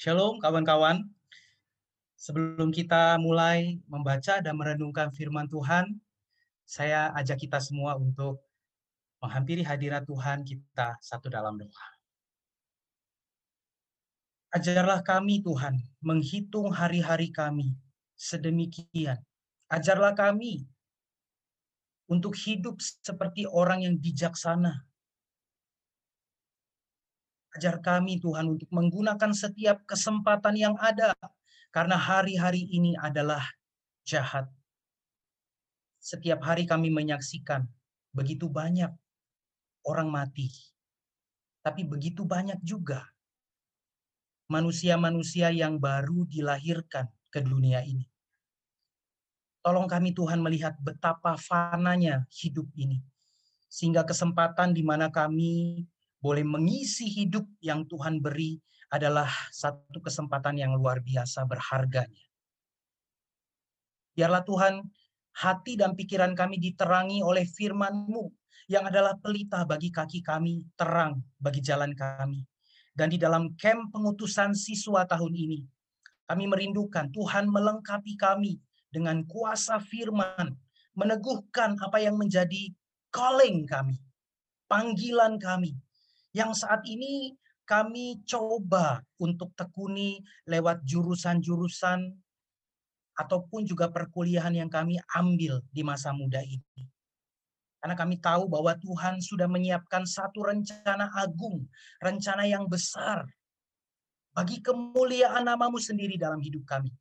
Shalom kawan-kawan. Sebelum kita mulai membaca dan merenungkan firman Tuhan, saya ajak kita semua untuk menghampiri hadirat Tuhan kita satu dalam doa. Ajarlah kami Tuhan menghitung hari-hari kami sedemikian. Ajarlah kami untuk hidup seperti orang yang bijaksana. Ajar kami Tuhan untuk menggunakan setiap kesempatan yang ada karena hari-hari ini adalah jahat. Setiap hari kami menyaksikan begitu banyak orang mati. Tapi begitu banyak juga manusia-manusia yang baru dilahirkan ke dunia ini. Tolong kami Tuhan melihat betapa fananya hidup ini. Sehingga kesempatan di mana kami boleh mengisi hidup yang Tuhan beri adalah satu kesempatan yang luar biasa berharganya. Biarlah Tuhan hati dan pikiran kami diterangi oleh firman-Mu yang adalah pelita bagi kaki kami, terang bagi jalan kami. Dan di dalam camp pengutusan siswa tahun ini, kami merindukan Tuhan melengkapi kami dengan kuasa firman, meneguhkan apa yang menjadi calling kami, panggilan kami, yang saat ini kami coba untuk tekuni lewat jurusan-jurusan ataupun juga perkuliahan yang kami ambil di masa muda ini. Karena kami tahu bahwa Tuhan sudah menyiapkan satu rencana agung, rencana yang besar bagi kemuliaan namamu sendiri dalam hidup kami.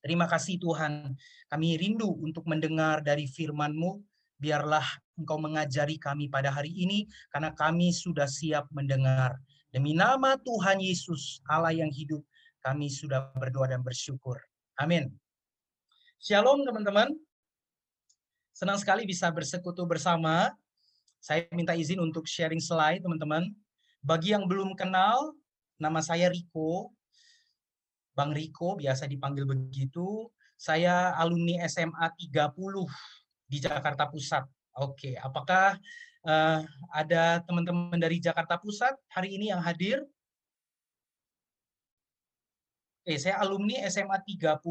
Terima kasih Tuhan, kami rindu untuk mendengar dari firman-Mu. Biarlah Engkau mengajari kami pada hari ini, karena kami sudah siap mendengar. Demi nama Tuhan Yesus, Allah yang hidup, kami sudah berdoa dan bersyukur. Amin. Shalom teman-teman. Senang sekali bisa bersekutu bersama. Saya minta izin untuk sharing slide, teman-teman. Bagi yang belum kenal, nama saya Riko. Bang Riko, biasa dipanggil begitu. Saya alumni SMA 30 di Jakarta Pusat. Oke, apakah uh, ada teman-teman dari Jakarta Pusat hari ini yang hadir? Oke, saya alumni SMA 30,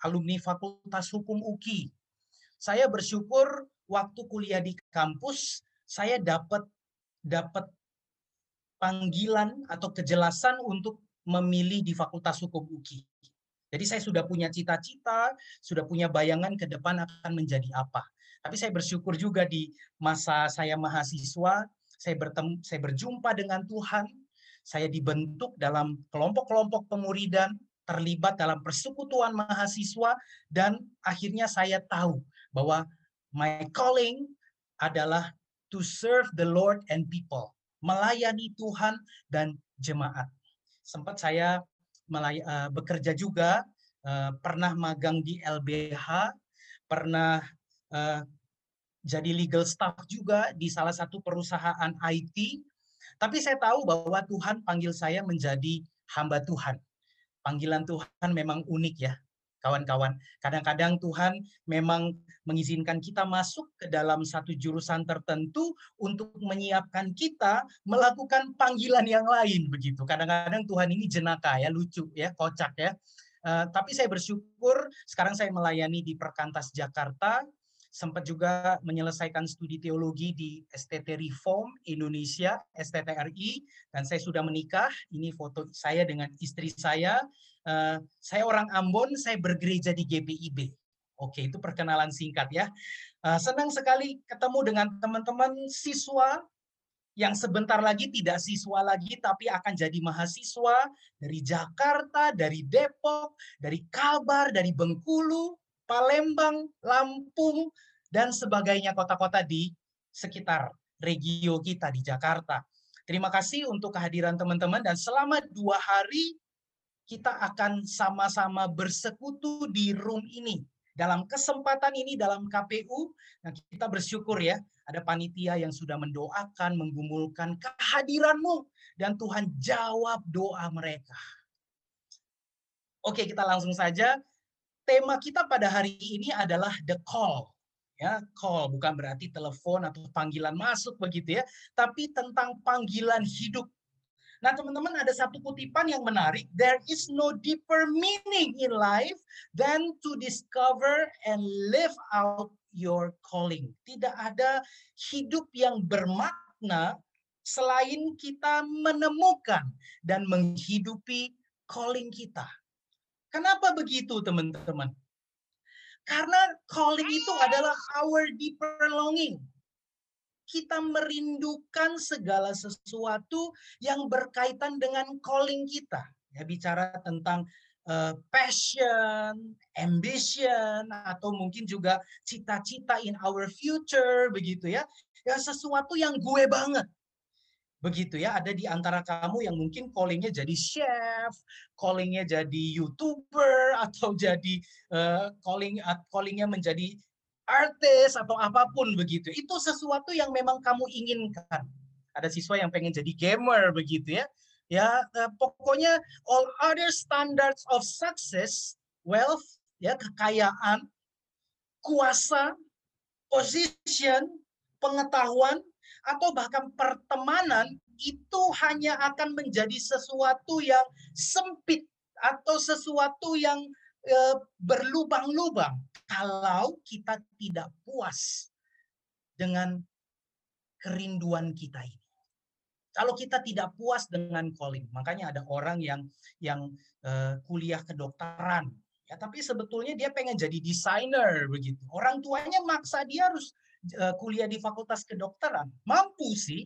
alumni Fakultas Hukum UKI saya bersyukur waktu kuliah di kampus saya dapat dapat panggilan atau kejelasan untuk memilih di Fakultas Hukum UKI. Jadi saya sudah punya cita-cita, sudah punya bayangan ke depan akan menjadi apa. Tapi saya bersyukur juga di masa saya mahasiswa, saya bertemu, saya berjumpa dengan Tuhan, saya dibentuk dalam kelompok-kelompok pemuridan, terlibat dalam persekutuan mahasiswa, dan akhirnya saya tahu bahwa my calling adalah to serve the Lord and people, melayani Tuhan dan jemaat. Sempat saya uh, bekerja juga, uh, pernah magang di LBH, pernah uh, jadi legal staff juga di salah satu perusahaan IT. Tapi saya tahu bahwa Tuhan panggil saya menjadi hamba Tuhan. Panggilan Tuhan memang unik ya kawan-kawan. Kadang-kadang Tuhan memang mengizinkan kita masuk ke dalam satu jurusan tertentu untuk menyiapkan kita melakukan panggilan yang lain begitu. Kadang-kadang Tuhan ini jenaka ya, lucu ya, kocak ya. Uh, tapi saya bersyukur sekarang saya melayani di Perkantas Jakarta, sempat juga menyelesaikan studi teologi di STT Reform Indonesia, STTRI, dan saya sudah menikah. Ini foto saya dengan istri saya. Uh, saya orang Ambon, saya bergereja di GPIB. Oke, itu perkenalan singkat ya. Uh, senang sekali ketemu dengan teman-teman siswa yang sebentar lagi tidak siswa lagi, tapi akan jadi mahasiswa dari Jakarta, dari Depok, dari Kabar, dari Bengkulu, Palembang, Lampung, dan sebagainya kota-kota di sekitar regio kita di Jakarta. Terima kasih untuk kehadiran teman-teman dan selama dua hari kita akan sama-sama bersekutu di room ini. Dalam kesempatan ini dalam KPU, nah kita bersyukur ya, ada panitia yang sudah mendoakan, menggumulkan kehadiranmu. Dan Tuhan jawab doa mereka. Oke, kita langsung saja. Tema kita pada hari ini adalah the call. Ya, call bukan berarti telepon atau panggilan masuk begitu ya, tapi tentang panggilan hidup Nah, teman-teman ada satu kutipan yang menarik. There is no deeper meaning in life than to discover and live out your calling. Tidak ada hidup yang bermakna selain kita menemukan dan menghidupi calling kita. Kenapa begitu, teman-teman? Karena calling itu adalah our deeper longing kita merindukan segala sesuatu yang berkaitan dengan calling kita. Ya bicara tentang uh, passion, ambition atau mungkin juga cita-cita in our future begitu ya. Ya sesuatu yang gue banget. Begitu ya, ada di antara kamu yang mungkin callingnya jadi chef, callingnya jadi youtuber atau jadi uh, calling uh, callingnya menjadi artis atau apa pun begitu. Itu sesuatu yang memang kamu inginkan. Ada siswa yang pengen jadi gamer begitu ya. Ya, eh, pokoknya all other standards of success, wealth, ya, kekayaan, kuasa, position, pengetahuan atau bahkan pertemanan itu hanya akan menjadi sesuatu yang sempit atau sesuatu yang e, berlubang-lubang kalau kita tidak puas dengan kerinduan kita ini. Kalau kita tidak puas dengan calling, makanya ada orang yang yang uh, kuliah kedokteran, ya tapi sebetulnya dia pengen jadi desainer begitu. Orang tuanya maksa dia harus kuliah di fakultas kedokteran. Mampu sih,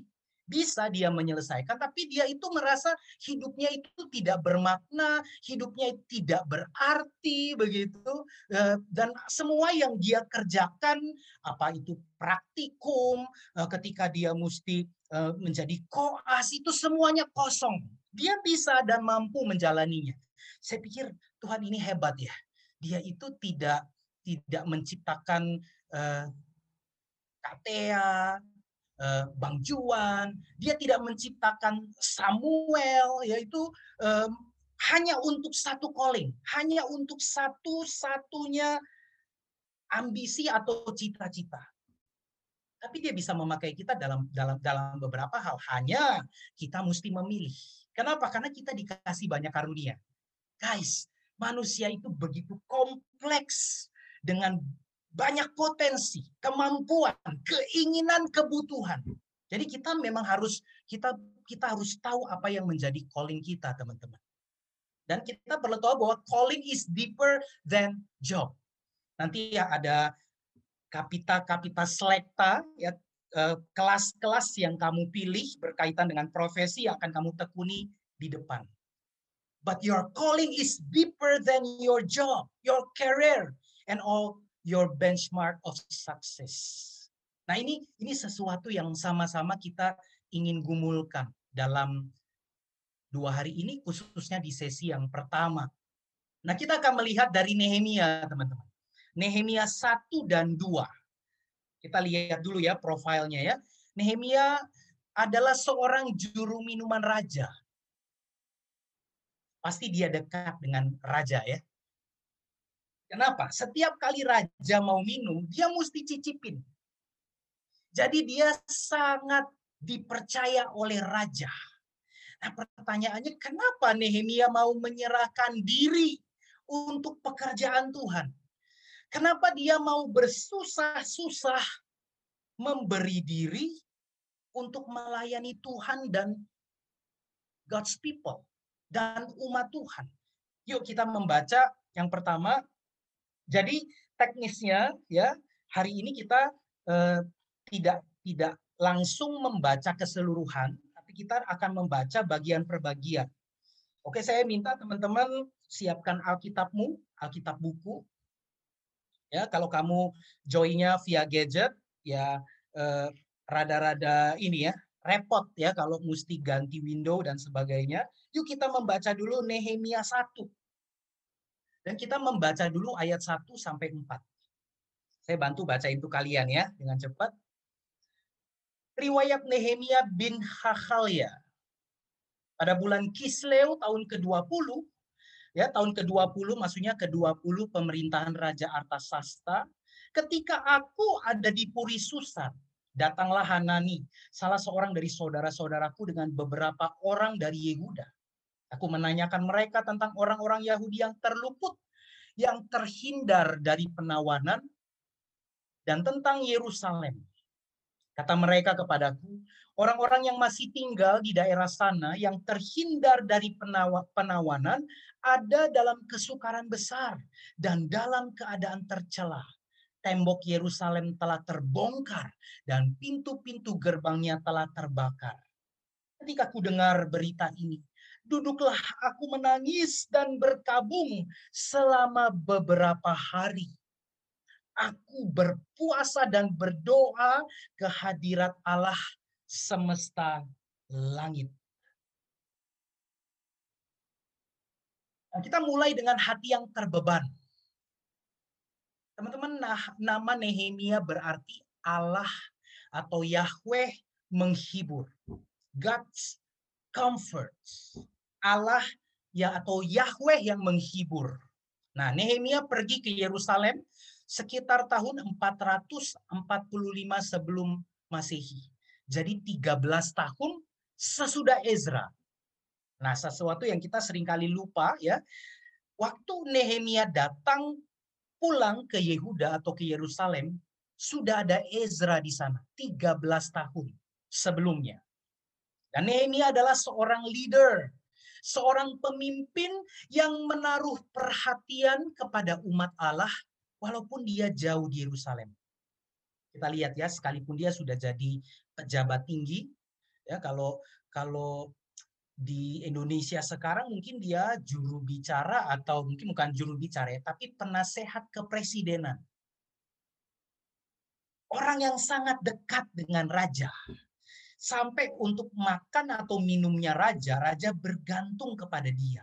bisa dia menyelesaikan, tapi dia itu merasa hidupnya itu tidak bermakna, hidupnya tidak berarti begitu, eh, dan semua yang dia kerjakan, apa itu praktikum, eh, ketika dia mesti eh, menjadi koas itu semuanya kosong. Dia bisa dan mampu menjalaninya. Saya pikir Tuhan ini hebat ya. Dia itu tidak tidak menciptakan Eh, Bang Juan, dia tidak menciptakan Samuel, yaitu um, hanya untuk satu calling, hanya untuk satu-satunya ambisi atau cita-cita. Tapi dia bisa memakai kita dalam dalam dalam beberapa hal. Hanya kita mesti memilih. Kenapa? Karena kita dikasih banyak karunia. Guys, manusia itu begitu kompleks dengan banyak potensi, kemampuan, keinginan, kebutuhan. Jadi kita memang harus kita kita harus tahu apa yang menjadi calling kita, teman-teman. Dan kita perlu tahu bahwa calling is deeper than job. Nanti ya ada kapita-kapita selekta ya eh, kelas-kelas yang kamu pilih berkaitan dengan profesi yang akan kamu tekuni di depan. But your calling is deeper than your job, your career, and all your benchmark of success. Nah, ini ini sesuatu yang sama-sama kita ingin gumulkan dalam dua hari ini khususnya di sesi yang pertama. Nah, kita akan melihat dari Nehemia, teman-teman. Nehemia 1 dan 2. Kita lihat dulu ya profilnya ya. Nehemia adalah seorang juru minuman raja. Pasti dia dekat dengan raja ya. Kenapa? Setiap kali raja mau minum, dia mesti cicipin. Jadi dia sangat dipercaya oleh raja. Nah pertanyaannya kenapa Nehemia mau menyerahkan diri untuk pekerjaan Tuhan? Kenapa dia mau bersusah-susah memberi diri untuk melayani Tuhan dan God's people dan umat Tuhan? Yuk kita membaca yang pertama jadi teknisnya ya hari ini kita eh, tidak tidak langsung membaca keseluruhan, tapi kita akan membaca bagian per bagian. Oke, saya minta teman-teman siapkan Alkitabmu, Alkitab buku. Ya, kalau kamu joinnya via gadget, ya eh, rada-rada ini ya, repot ya kalau mesti ganti window dan sebagainya. Yuk kita membaca dulu Nehemia 1. Dan kita membaca dulu ayat 1 sampai 4. Saya bantu baca itu kalian ya dengan cepat. Riwayat Nehemia bin Hachalia. Pada bulan Kisleu tahun ke-20, ya tahun ke-20 maksudnya ke-20 pemerintahan Raja Artasasta, ketika aku ada di Puri Susan, Datanglah Hanani, salah seorang dari saudara-saudaraku dengan beberapa orang dari Yehuda. Aku menanyakan mereka tentang orang-orang Yahudi yang terluput, yang terhindar dari penawanan, dan tentang Yerusalem. Kata mereka kepadaku, orang-orang yang masih tinggal di daerah sana yang terhindar dari penawanan ada dalam kesukaran besar dan dalam keadaan tercela tembok Yerusalem telah terbongkar dan pintu-pintu gerbangnya telah terbakar. Ketika aku dengar berita ini, duduklah aku menangis dan berkabung selama beberapa hari. Aku berpuasa dan berdoa ke hadirat Allah semesta langit. Nah, kita mulai dengan hati yang terbeban. Teman-teman, nah, nama Nehemia berarti Allah atau Yahweh menghibur. God's comfort. Allah ya atau Yahweh yang menghibur. Nah, Nehemia pergi ke Yerusalem sekitar tahun 445 sebelum Masehi. Jadi 13 tahun sesudah Ezra. Nah, sesuatu yang kita sering kali lupa ya. Waktu Nehemia datang pulang ke Yehuda atau ke Yerusalem, sudah ada Ezra di sana 13 tahun sebelumnya. Dan Nehemia adalah seorang leader, seorang pemimpin yang menaruh perhatian kepada umat Allah walaupun dia jauh di Yerusalem. Kita lihat ya, sekalipun dia sudah jadi pejabat tinggi, ya kalau kalau di Indonesia sekarang mungkin dia juru bicara atau mungkin bukan juru bicara ya, tapi penasehat kepresidenan. Orang yang sangat dekat dengan raja. Sampai untuk makan atau minumnya raja, raja bergantung kepada dia.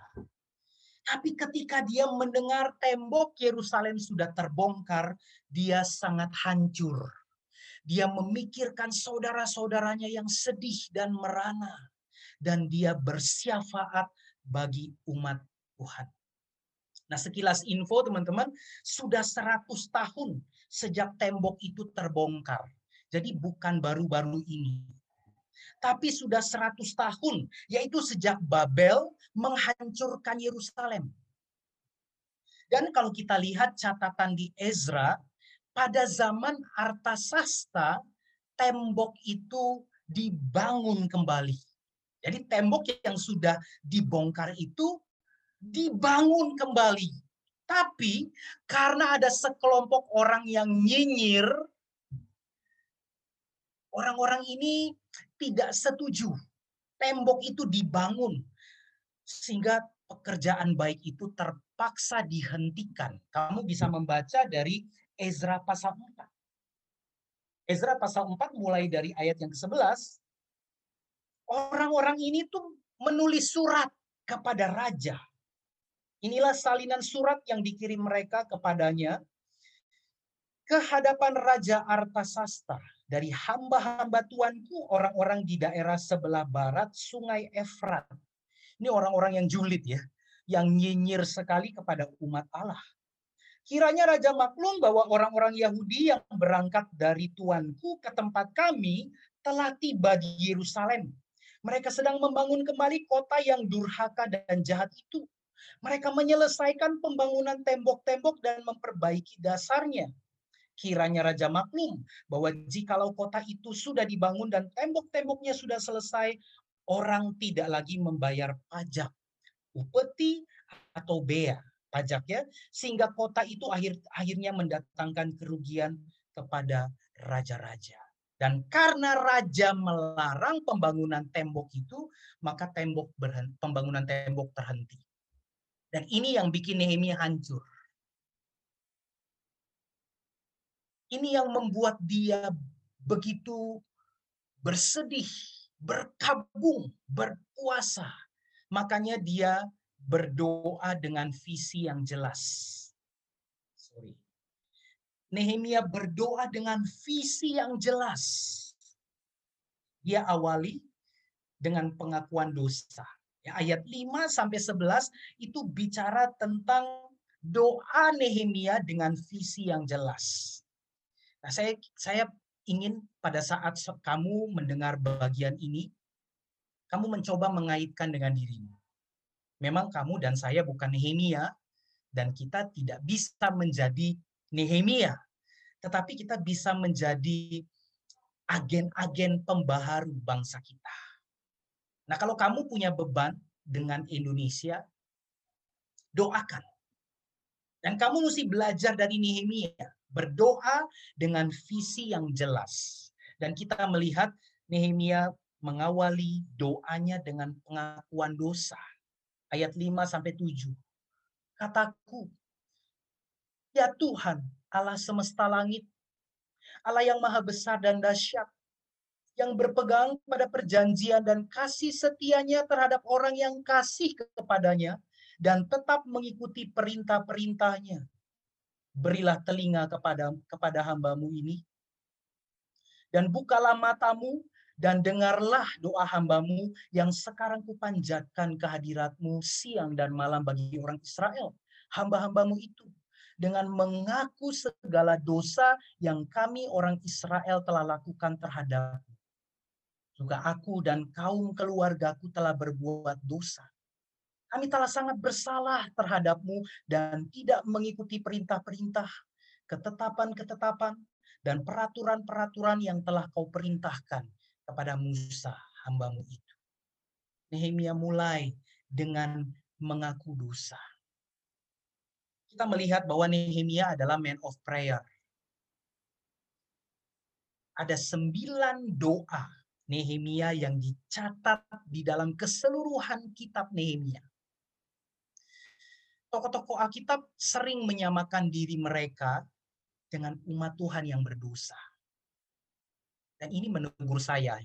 Tapi ketika dia mendengar tembok Yerusalem sudah terbongkar, dia sangat hancur. Dia memikirkan saudara-saudaranya yang sedih dan merana dan dia bersyafaat bagi umat Tuhan. Nah, sekilas info teman-teman, sudah 100 tahun sejak tembok itu terbongkar. Jadi bukan baru-baru ini. Tapi sudah 100 tahun, yaitu sejak Babel menghancurkan Yerusalem. Dan kalau kita lihat catatan di Ezra, pada zaman Artasasta, tembok itu dibangun kembali. Jadi tembok yang sudah dibongkar itu dibangun kembali. Tapi karena ada sekelompok orang yang nyinyir, orang-orang ini tidak setuju. Tembok itu dibangun sehingga pekerjaan baik itu terpaksa dihentikan. Kamu bisa membaca dari Ezra pasal 4. Ezra pasal 4 mulai dari ayat yang ke-11 orang-orang ini tuh menulis surat kepada raja. Inilah salinan surat yang dikirim mereka kepadanya ke hadapan Raja Artasasta dari hamba-hamba tuanku orang-orang di daerah sebelah barat Sungai Efrat. Ini orang-orang yang julid ya, yang nyinyir sekali kepada umat Allah. Kiranya Raja maklum bahwa orang-orang Yahudi yang berangkat dari tuanku ke tempat kami telah tiba di Yerusalem mereka sedang membangun kembali kota yang durhaka dan jahat itu. Mereka menyelesaikan pembangunan tembok-tembok dan memperbaiki dasarnya. Kiranya Raja maklum bahwa jikalau kota itu sudah dibangun dan tembok-temboknya sudah selesai, orang tidak lagi membayar pajak, upeti atau bea pajak ya, sehingga kota itu akhir akhirnya mendatangkan kerugian kepada raja-raja. Dan karena raja melarang pembangunan tembok itu, maka tembok berhenti, pembangunan tembok terhenti. Dan ini yang bikin Nehemia hancur. Ini yang membuat dia begitu bersedih, berkabung, berpuasa. Makanya dia berdoa dengan visi yang jelas. Sorry. Nehemia berdoa dengan visi yang jelas. Dia awali dengan pengakuan dosa. Ya, ayat 5 sampai 11 itu bicara tentang doa Nehemia dengan visi yang jelas. Nah, saya saya ingin pada saat kamu mendengar bagian ini, kamu mencoba mengaitkan dengan dirimu. Memang kamu dan saya bukan Nehemia, dan kita tidak bisa menjadi Nehemia, tetapi kita bisa menjadi agen-agen pembaharu bangsa kita. Nah, kalau kamu punya beban dengan Indonesia, doakan. Dan kamu mesti belajar dari Nehemia, berdoa dengan visi yang jelas. Dan kita melihat Nehemia mengawali doanya dengan pengakuan dosa. Ayat 5 sampai 7. Kataku, ya Tuhan, Allah semesta langit, Allah yang maha besar dan dahsyat, yang berpegang pada perjanjian dan kasih setianya terhadap orang yang kasih kepadanya dan tetap mengikuti perintah-perintahnya. Berilah telinga kepada kepada hambamu ini dan bukalah matamu dan dengarlah doa hambamu yang sekarang kupanjatkan kehadiratmu siang dan malam bagi orang Israel, hamba-hambamu itu dengan mengaku segala dosa yang kami orang Israel telah lakukan terhadapmu juga aku dan kaum keluargaku telah berbuat dosa. Kami telah sangat bersalah terhadapmu dan tidak mengikuti perintah-perintah, ketetapan-ketetapan, dan peraturan-peraturan yang telah kau perintahkan kepada Musa, hambamu itu. Nehemia mulai dengan mengaku dosa. Kita melihat bahwa Nehemia adalah man of prayer. Ada sembilan doa Nehemia yang dicatat di dalam keseluruhan kitab Nehemia. Tokoh-tokoh Alkitab sering menyamakan diri mereka dengan umat Tuhan yang berdosa. Dan ini menegur saya.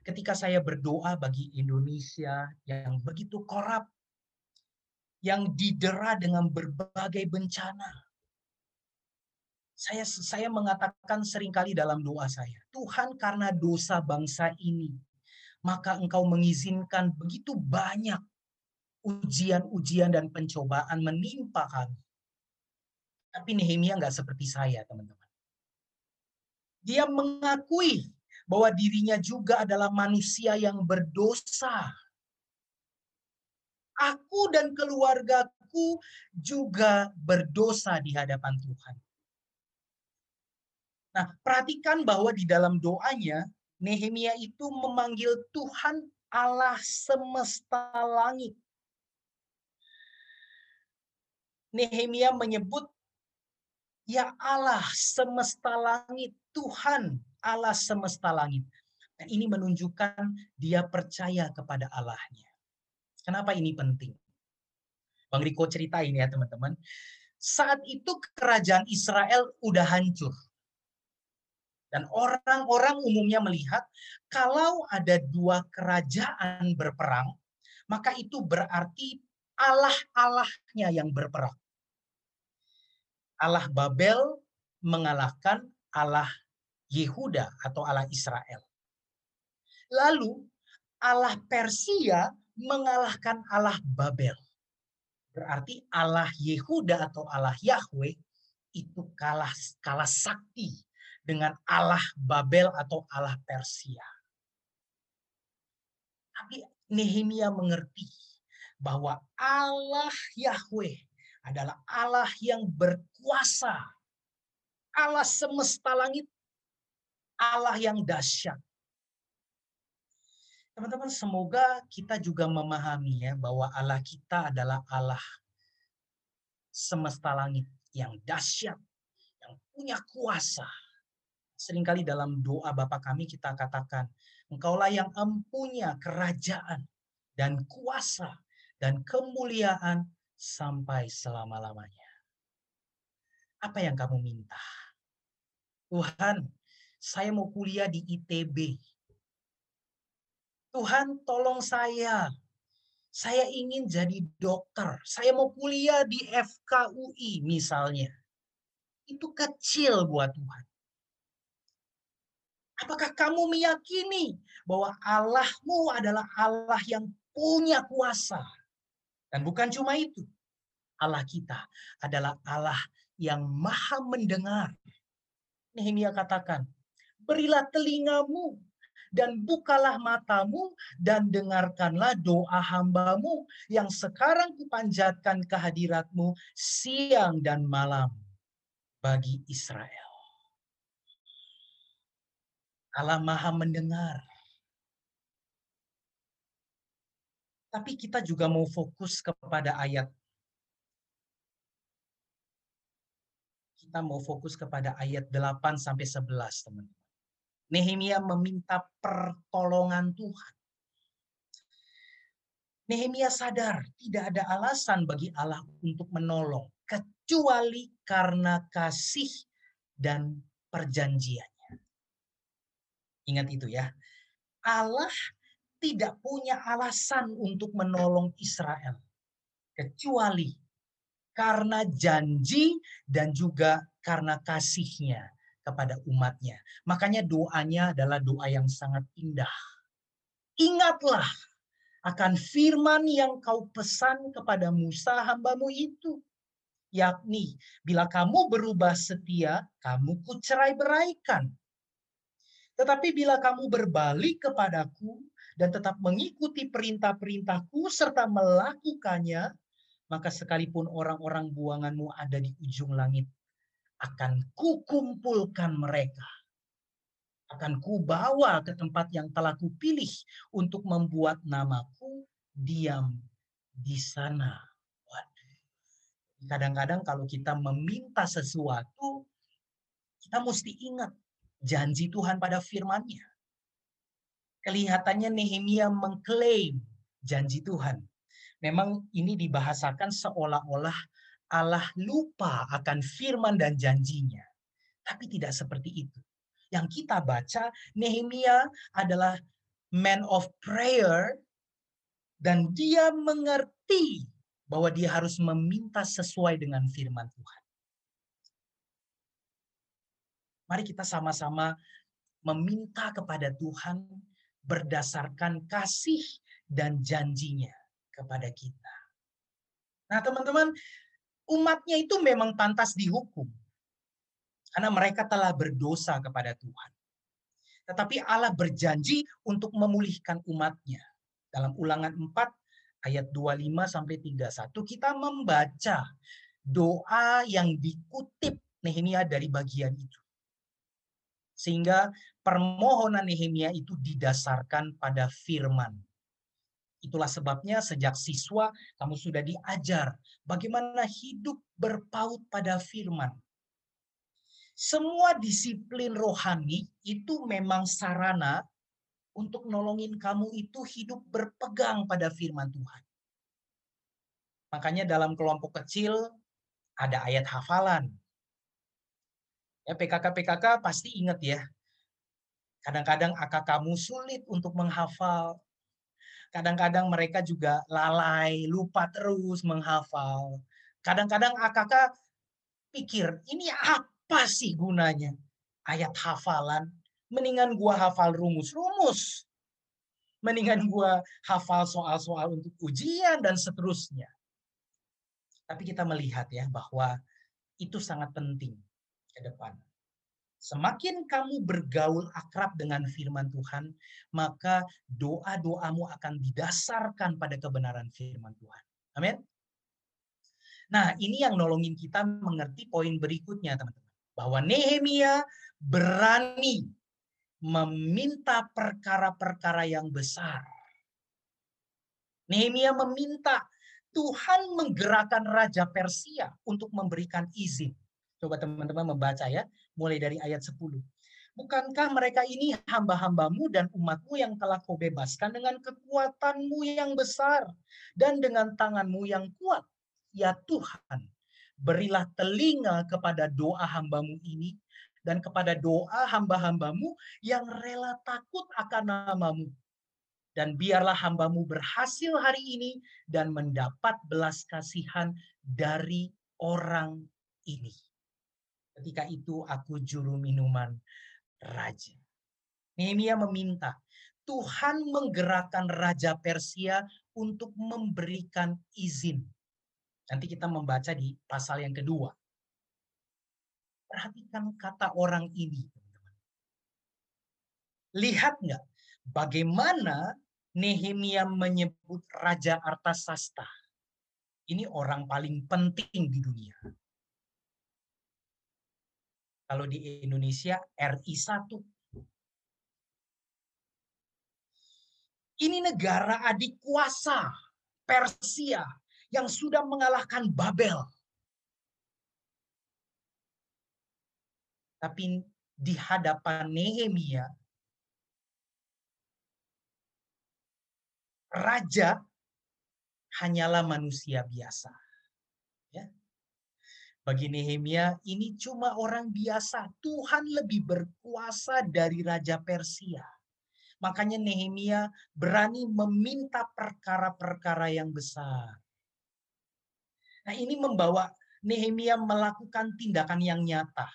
Ketika saya berdoa bagi Indonesia yang begitu korup, yang didera dengan berbagai bencana, saya saya mengatakan sering kali dalam doa saya, Tuhan karena dosa bangsa ini, maka Engkau mengizinkan begitu banyak ujian-ujian dan pencobaan menimpa kami. Tapi Nehemia nggak seperti saya, teman-teman. Dia mengakui bahwa dirinya juga adalah manusia yang berdosa. Aku dan keluargaku juga berdosa di hadapan Tuhan. Nah, perhatikan bahwa di dalam doanya, Nehemia itu memanggil Tuhan Allah semesta langit. Nehemia menyebut, Ya Allah semesta langit, Tuhan Allah semesta langit. Dan ini menunjukkan dia percaya kepada Allahnya. Kenapa ini penting? Bang Riko ceritain ya teman-teman. Saat itu kerajaan Israel udah hancur dan orang-orang umumnya melihat kalau ada dua kerajaan berperang, maka itu berarti Allah-Allahnya yang berperang. Allah Babel mengalahkan Allah Yehuda atau Allah Israel. Lalu Allah Persia mengalahkan Allah Babel. Berarti Allah Yehuda atau Allah Yahweh itu kalah kalah sakti dengan Allah Babel atau Allah Persia. Tapi Nehemia mengerti bahwa Allah Yahweh adalah Allah yang berkuasa. Allah semesta langit. Allah yang dahsyat. Teman-teman, semoga kita juga memahami ya bahwa Allah kita adalah Allah semesta langit yang dahsyat, yang punya kuasa, Seringkali dalam doa Bapa kami kita katakan, Engkaulah yang empunya kerajaan dan kuasa dan kemuliaan sampai selama-lamanya. Apa yang kamu minta? Tuhan, saya mau kuliah di ITB. Tuhan, tolong saya. Saya ingin jadi dokter. Saya mau kuliah di FKUI misalnya. Itu kecil buat Tuhan. Apakah kamu meyakini bahwa Allahmu adalah Allah yang punya kuasa? Dan bukan cuma itu. Allah kita adalah Allah yang maha mendengar. Nehemia katakan, berilah telingamu dan bukalah matamu dan dengarkanlah doa hambamu yang sekarang kupanjatkan kehadiratmu siang dan malam bagi Israel. Allah maha mendengar. Tapi kita juga mau fokus kepada ayat kita mau fokus kepada ayat 8 sampai 11, teman-teman. Nehemia meminta pertolongan Tuhan. Nehemia sadar tidak ada alasan bagi Allah untuk menolong kecuali karena kasih dan perjanjiannya. Ingat itu ya. Allah tidak punya alasan untuk menolong Israel kecuali karena janji dan juga karena kasihnya kepada umatnya. Makanya doanya adalah doa yang sangat indah. Ingatlah akan firman yang kau pesan kepada Musa hambamu itu. Yakni, bila kamu berubah setia, kamu kucerai beraikan. Tetapi bila kamu berbalik kepadaku dan tetap mengikuti perintah-perintahku serta melakukannya, maka sekalipun orang-orang buanganmu ada di ujung langit, akan kukumpulkan mereka. Akan kubawa ke tempat yang telah kupilih untuk membuat namaku diam di sana. Kadang-kadang kalau kita meminta sesuatu, kita mesti ingat janji Tuhan pada firman-Nya. Kelihatannya Nehemia mengklaim janji Tuhan. Memang ini dibahasakan seolah-olah Allah lupa akan firman dan janjinya. Tapi tidak seperti itu. Yang kita baca, Nehemia adalah man of prayer dan dia mengerti bahwa dia harus meminta sesuai dengan firman Tuhan. Mari kita sama-sama meminta kepada Tuhan berdasarkan kasih dan janjinya kepada kita. Nah, teman-teman, umatnya itu memang pantas dihukum. Karena mereka telah berdosa kepada Tuhan. Tetapi Allah berjanji untuk memulihkan umatnya. Dalam ulangan 4 ayat 25 sampai 31 kita membaca doa yang dikutip Nehemia dari bagian itu. Sehingga permohonan Nehemia itu didasarkan pada firman Itulah sebabnya sejak siswa kamu sudah diajar bagaimana hidup berpaut pada firman. Semua disiplin rohani itu memang sarana untuk nolongin kamu itu hidup berpegang pada firman Tuhan. Makanya dalam kelompok kecil ada ayat hafalan. Ya PKK-PKK pasti ingat ya. Kadang-kadang akak kamu sulit untuk menghafal, Kadang-kadang mereka juga lalai, lupa terus menghafal. Kadang-kadang AKK pikir, ini apa sih gunanya? Ayat hafalan, mendingan gua hafal rumus-rumus. Mendingan gua hafal soal-soal untuk ujian dan seterusnya. Tapi kita melihat ya bahwa itu sangat penting ke depan. Semakin kamu bergaul akrab dengan firman Tuhan, maka doa-doamu akan didasarkan pada kebenaran firman Tuhan. Amin. Nah, ini yang nolongin kita mengerti poin berikutnya, teman-teman. Bahwa Nehemia berani meminta perkara-perkara yang besar. Nehemia meminta Tuhan menggerakkan Raja Persia untuk memberikan izin. Coba teman-teman membaca ya mulai dari ayat 10. Bukankah mereka ini hamba-hambamu dan umatmu yang telah kau bebaskan dengan kekuatanmu yang besar dan dengan tanganmu yang kuat? Ya Tuhan, berilah telinga kepada doa hambamu ini dan kepada doa hamba-hambamu yang rela takut akan namamu. Dan biarlah hambamu berhasil hari ini dan mendapat belas kasihan dari orang ini. Ketika itu aku juru minuman raja. Nehemia meminta Tuhan menggerakkan Raja Persia untuk memberikan izin. Nanti kita membaca di pasal yang kedua. Perhatikan kata orang ini. Lihat nggak bagaimana Nehemia menyebut Raja Artasasta. Ini orang paling penting di dunia. Kalau di Indonesia RI 1. Ini negara adik kuasa Persia yang sudah mengalahkan Babel. Tapi di hadapan Nehemia, raja hanyalah manusia biasa. Bagi Nehemia, ini cuma orang biasa. Tuhan lebih berkuasa dari Raja Persia. Makanya Nehemia berani meminta perkara-perkara yang besar. Nah ini membawa Nehemia melakukan tindakan yang nyata.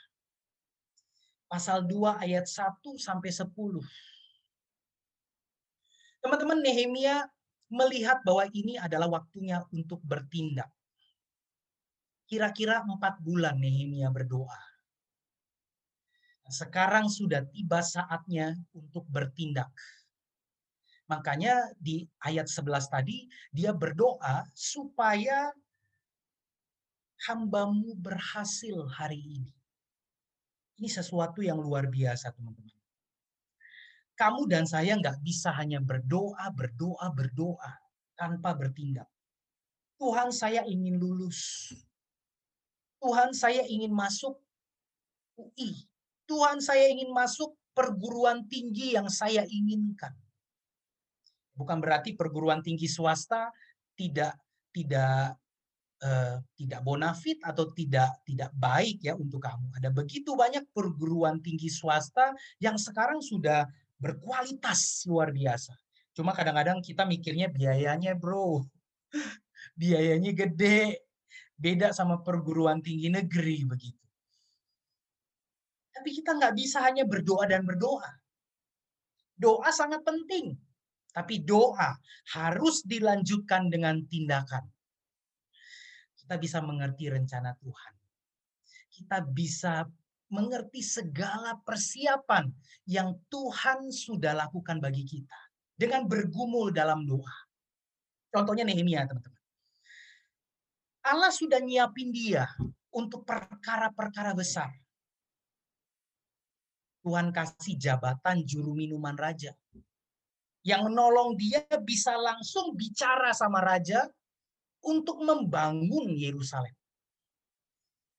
Pasal 2 ayat 1 sampai 10. Teman-teman Nehemia melihat bahwa ini adalah waktunya untuk bertindak kira-kira empat bulan Nehemia berdoa. Sekarang sudah tiba saatnya untuk bertindak. Makanya di ayat 11 tadi dia berdoa supaya hambamu berhasil hari ini. Ini sesuatu yang luar biasa teman-teman. Kamu dan saya nggak bisa hanya berdoa, berdoa, berdoa tanpa bertindak. Tuhan saya ingin lulus. Tuhan saya ingin masuk UI. Tuhan saya ingin masuk perguruan tinggi yang saya inginkan. Bukan berarti perguruan tinggi swasta tidak tidak uh, tidak bonafit atau tidak tidak baik ya untuk kamu. Ada begitu banyak perguruan tinggi swasta yang sekarang sudah berkualitas luar biasa. Cuma kadang-kadang kita mikirnya biayanya, Bro. Biayanya gede, Beda sama perguruan tinggi negeri begitu. Tapi kita nggak bisa hanya berdoa dan berdoa. Doa sangat penting. Tapi doa harus dilanjutkan dengan tindakan. Kita bisa mengerti rencana Tuhan. Kita bisa mengerti segala persiapan yang Tuhan sudah lakukan bagi kita dengan bergumul dalam doa. Contohnya Nehemia, teman-teman. Allah sudah nyiapin dia untuk perkara-perkara besar. Tuhan kasih jabatan juru minuman raja. Yang menolong dia bisa langsung bicara sama raja untuk membangun Yerusalem.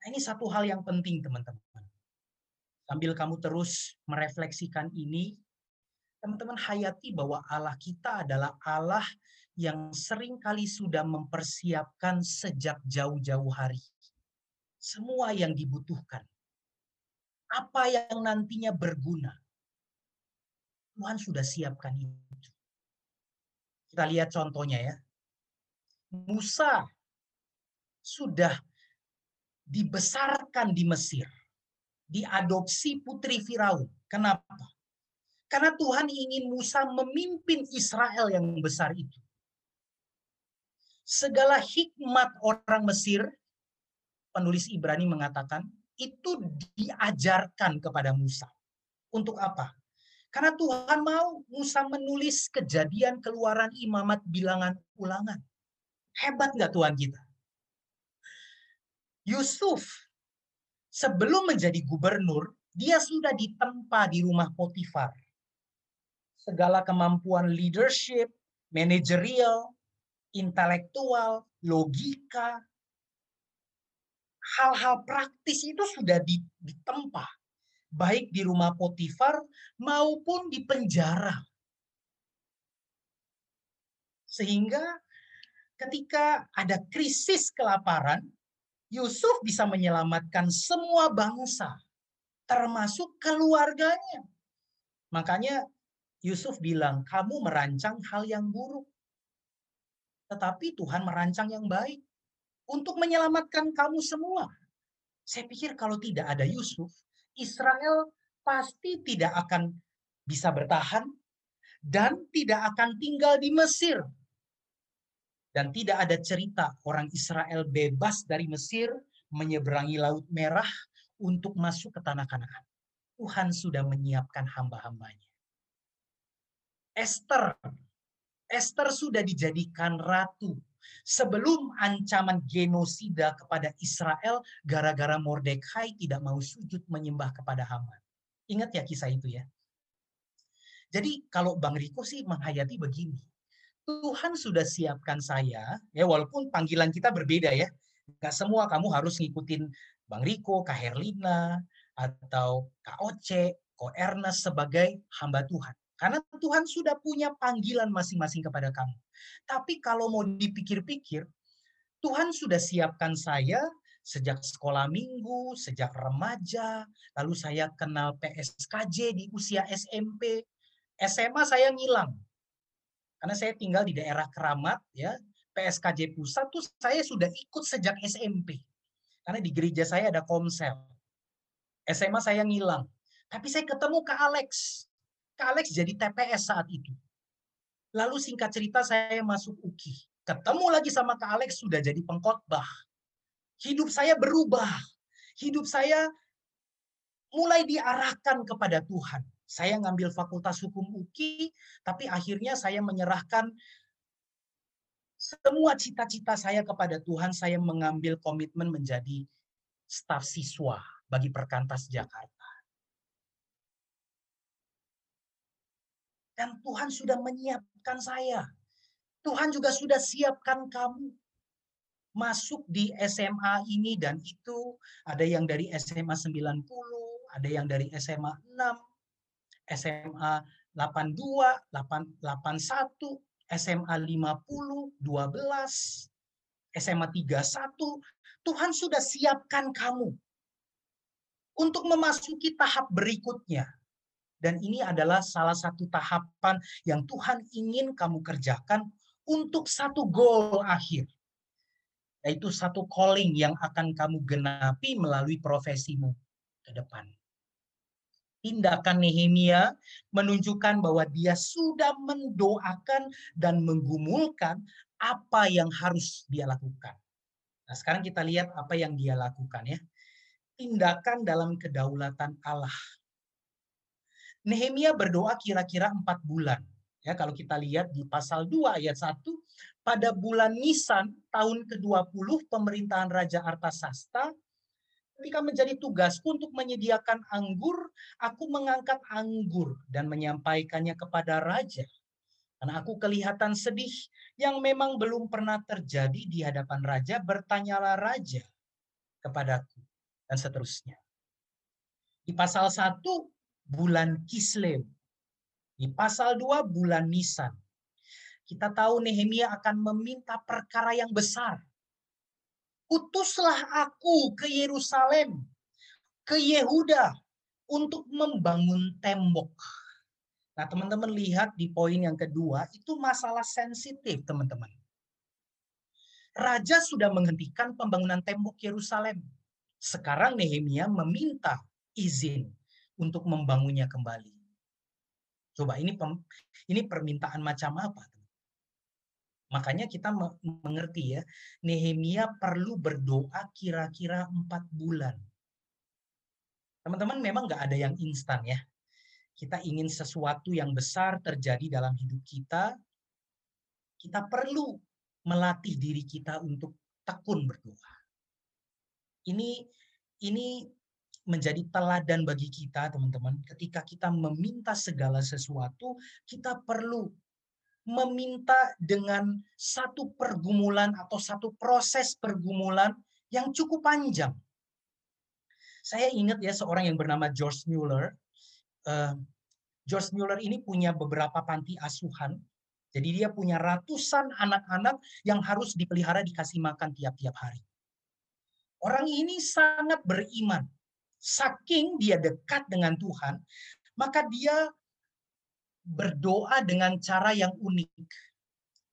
Nah, ini satu hal yang penting teman-teman. Sambil kamu terus merefleksikan ini, teman-teman hayati bahwa Allah kita adalah Allah yang sering kali sudah mempersiapkan sejak jauh-jauh hari. Semua yang dibutuhkan. Apa yang nantinya berguna. Tuhan sudah siapkan itu. Kita lihat contohnya ya. Musa sudah dibesarkan di Mesir. Diadopsi putri Firaun. Kenapa? Karena Tuhan ingin Musa memimpin Israel yang besar itu segala hikmat orang Mesir, penulis Ibrani mengatakan, itu diajarkan kepada Musa. Untuk apa? Karena Tuhan mau Musa menulis kejadian keluaran imamat bilangan ulangan. Hebat nggak Tuhan kita? Yusuf sebelum menjadi gubernur, dia sudah ditempa di rumah Potifar. Segala kemampuan leadership, manajerial, intelektual, logika, hal-hal praktis itu sudah ditempa. Baik di rumah Potifar maupun di penjara. Sehingga ketika ada krisis kelaparan, Yusuf bisa menyelamatkan semua bangsa, termasuk keluarganya. Makanya Yusuf bilang, kamu merancang hal yang buruk. Tetapi Tuhan merancang yang baik untuk menyelamatkan kamu semua. Saya pikir kalau tidak ada Yusuf, Israel pasti tidak akan bisa bertahan dan tidak akan tinggal di Mesir. Dan tidak ada cerita orang Israel bebas dari Mesir menyeberangi Laut Merah untuk masuk ke tanah Kanaan. Tuhan sudah menyiapkan hamba-hambanya. Esther. Esther sudah dijadikan ratu sebelum ancaman genosida kepada Israel gara-gara Mordekai tidak mau sujud menyembah kepada Haman. Ingat ya kisah itu ya. Jadi kalau Bang Riko sih menghayati begini. Tuhan sudah siapkan saya, ya walaupun panggilan kita berbeda ya. Gak semua kamu harus ngikutin Bang Riko, Kak Herlina, atau Kak Oce, Ko Ernest sebagai hamba Tuhan. Karena Tuhan sudah punya panggilan masing-masing kepada kamu. Tapi kalau mau dipikir-pikir, Tuhan sudah siapkan saya sejak sekolah minggu, sejak remaja, lalu saya kenal PSKJ di usia SMP. SMA saya ngilang. Karena saya tinggal di daerah Keramat, ya. PSKJ pusat tuh saya sudah ikut sejak SMP. Karena di gereja saya ada komsel. SMA saya ngilang. Tapi saya ketemu Kak Alex. Kak Alex jadi TPS saat itu. Lalu singkat cerita saya masuk UKI. Ketemu lagi sama Kak Alex sudah jadi pengkhotbah. Hidup saya berubah. Hidup saya mulai diarahkan kepada Tuhan. Saya ngambil fakultas hukum UKI, tapi akhirnya saya menyerahkan semua cita-cita saya kepada Tuhan. Saya mengambil komitmen menjadi staf siswa bagi Perkantas Jakarta. Dan Tuhan sudah menyiapkan saya. Tuhan juga sudah siapkan kamu. Masuk di SMA ini dan itu. Ada yang dari SMA 90, ada yang dari SMA 6, SMA 82, 81, SMA 50, 12, SMA 31. Tuhan sudah siapkan kamu untuk memasuki tahap berikutnya. Dan ini adalah salah satu tahapan yang Tuhan ingin kamu kerjakan untuk satu goal akhir. Yaitu satu calling yang akan kamu genapi melalui profesimu ke depan. Tindakan Nehemia menunjukkan bahwa dia sudah mendoakan dan menggumulkan apa yang harus dia lakukan. Nah, sekarang kita lihat apa yang dia lakukan ya. Tindakan dalam kedaulatan Allah Nehemia berdoa kira-kira empat bulan. Ya, kalau kita lihat di pasal 2 ayat 1, pada bulan Nisan tahun ke-20 pemerintahan Raja Artasasta, ketika menjadi tugasku untuk menyediakan anggur, aku mengangkat anggur dan menyampaikannya kepada raja. Karena aku kelihatan sedih yang memang belum pernah terjadi di hadapan raja, bertanyalah raja kepadaku dan seterusnya. Di pasal 1 bulan Kislev. Di pasal 2 bulan Nisan. Kita tahu Nehemia akan meminta perkara yang besar. Utuslah aku ke Yerusalem, ke Yehuda untuk membangun tembok. Nah, teman-teman lihat di poin yang kedua, itu masalah sensitif, teman-teman. Raja sudah menghentikan pembangunan tembok Yerusalem. Sekarang Nehemia meminta izin untuk membangunnya kembali. Coba ini pem, ini permintaan macam apa? Makanya kita mengerti ya, Nehemia perlu berdoa kira-kira empat bulan. Teman-teman memang nggak ada yang instan ya. Kita ingin sesuatu yang besar terjadi dalam hidup kita, kita perlu melatih diri kita untuk tekun berdoa. Ini ini menjadi teladan bagi kita, teman-teman. Ketika kita meminta segala sesuatu, kita perlu meminta dengan satu pergumulan atau satu proses pergumulan yang cukup panjang. Saya ingat ya seorang yang bernama George Mueller. Uh, George Mueller ini punya beberapa panti asuhan. Jadi dia punya ratusan anak-anak yang harus dipelihara dikasih makan tiap-tiap hari. Orang ini sangat beriman saking dia dekat dengan Tuhan, maka dia berdoa dengan cara yang unik.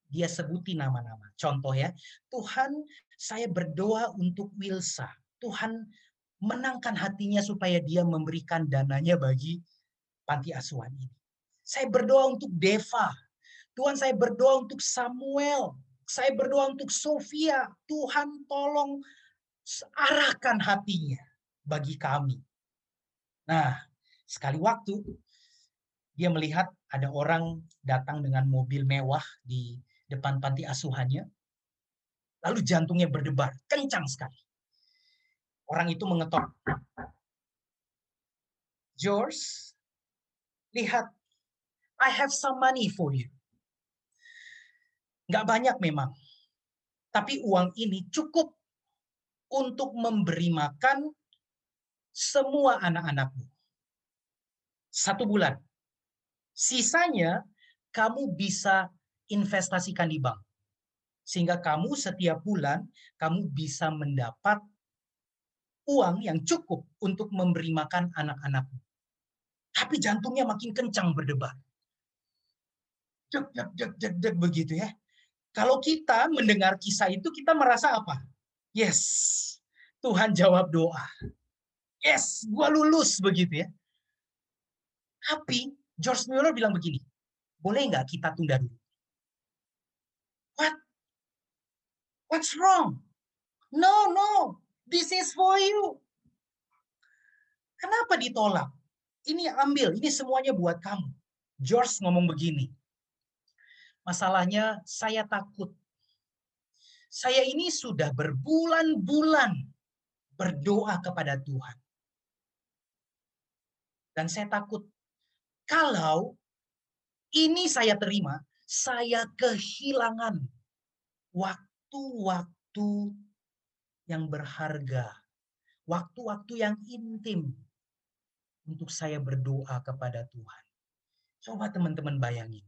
Dia sebuti nama-nama. Contoh ya, Tuhan saya berdoa untuk Wilsa. Tuhan menangkan hatinya supaya dia memberikan dananya bagi panti asuhan ini. Saya berdoa untuk Deva. Tuhan saya berdoa untuk Samuel. Saya berdoa untuk Sofia. Tuhan tolong arahkan hatinya bagi kami. Nah, sekali waktu dia melihat ada orang datang dengan mobil mewah di depan panti asuhannya. Lalu jantungnya berdebar, kencang sekali. Orang itu mengetok. George, lihat, I have some money for you. Nggak banyak memang. Tapi uang ini cukup untuk memberi makan semua anak-anakmu. Satu bulan. Sisanya kamu bisa investasikan di bank. Sehingga kamu setiap bulan kamu bisa mendapat uang yang cukup untuk memberi makan anak-anakmu. Tapi jantungnya makin kencang berdebar. Deg, deg, deg, deg, deg, begitu ya. Kalau kita mendengar kisah itu, kita merasa apa? Yes, Tuhan jawab doa. Yes, gua lulus begitu ya. Tapi George Mueller bilang begini, boleh nggak kita tunda dulu? What? What's wrong? No, no, this is for you. Kenapa ditolak? Ini ambil, ini semuanya buat kamu. George ngomong begini, masalahnya saya takut. Saya ini sudah berbulan-bulan berdoa kepada Tuhan. Dan saya takut kalau ini saya terima, saya kehilangan waktu-waktu yang berharga, waktu-waktu yang intim untuk saya berdoa kepada Tuhan. Coba teman-teman bayangin.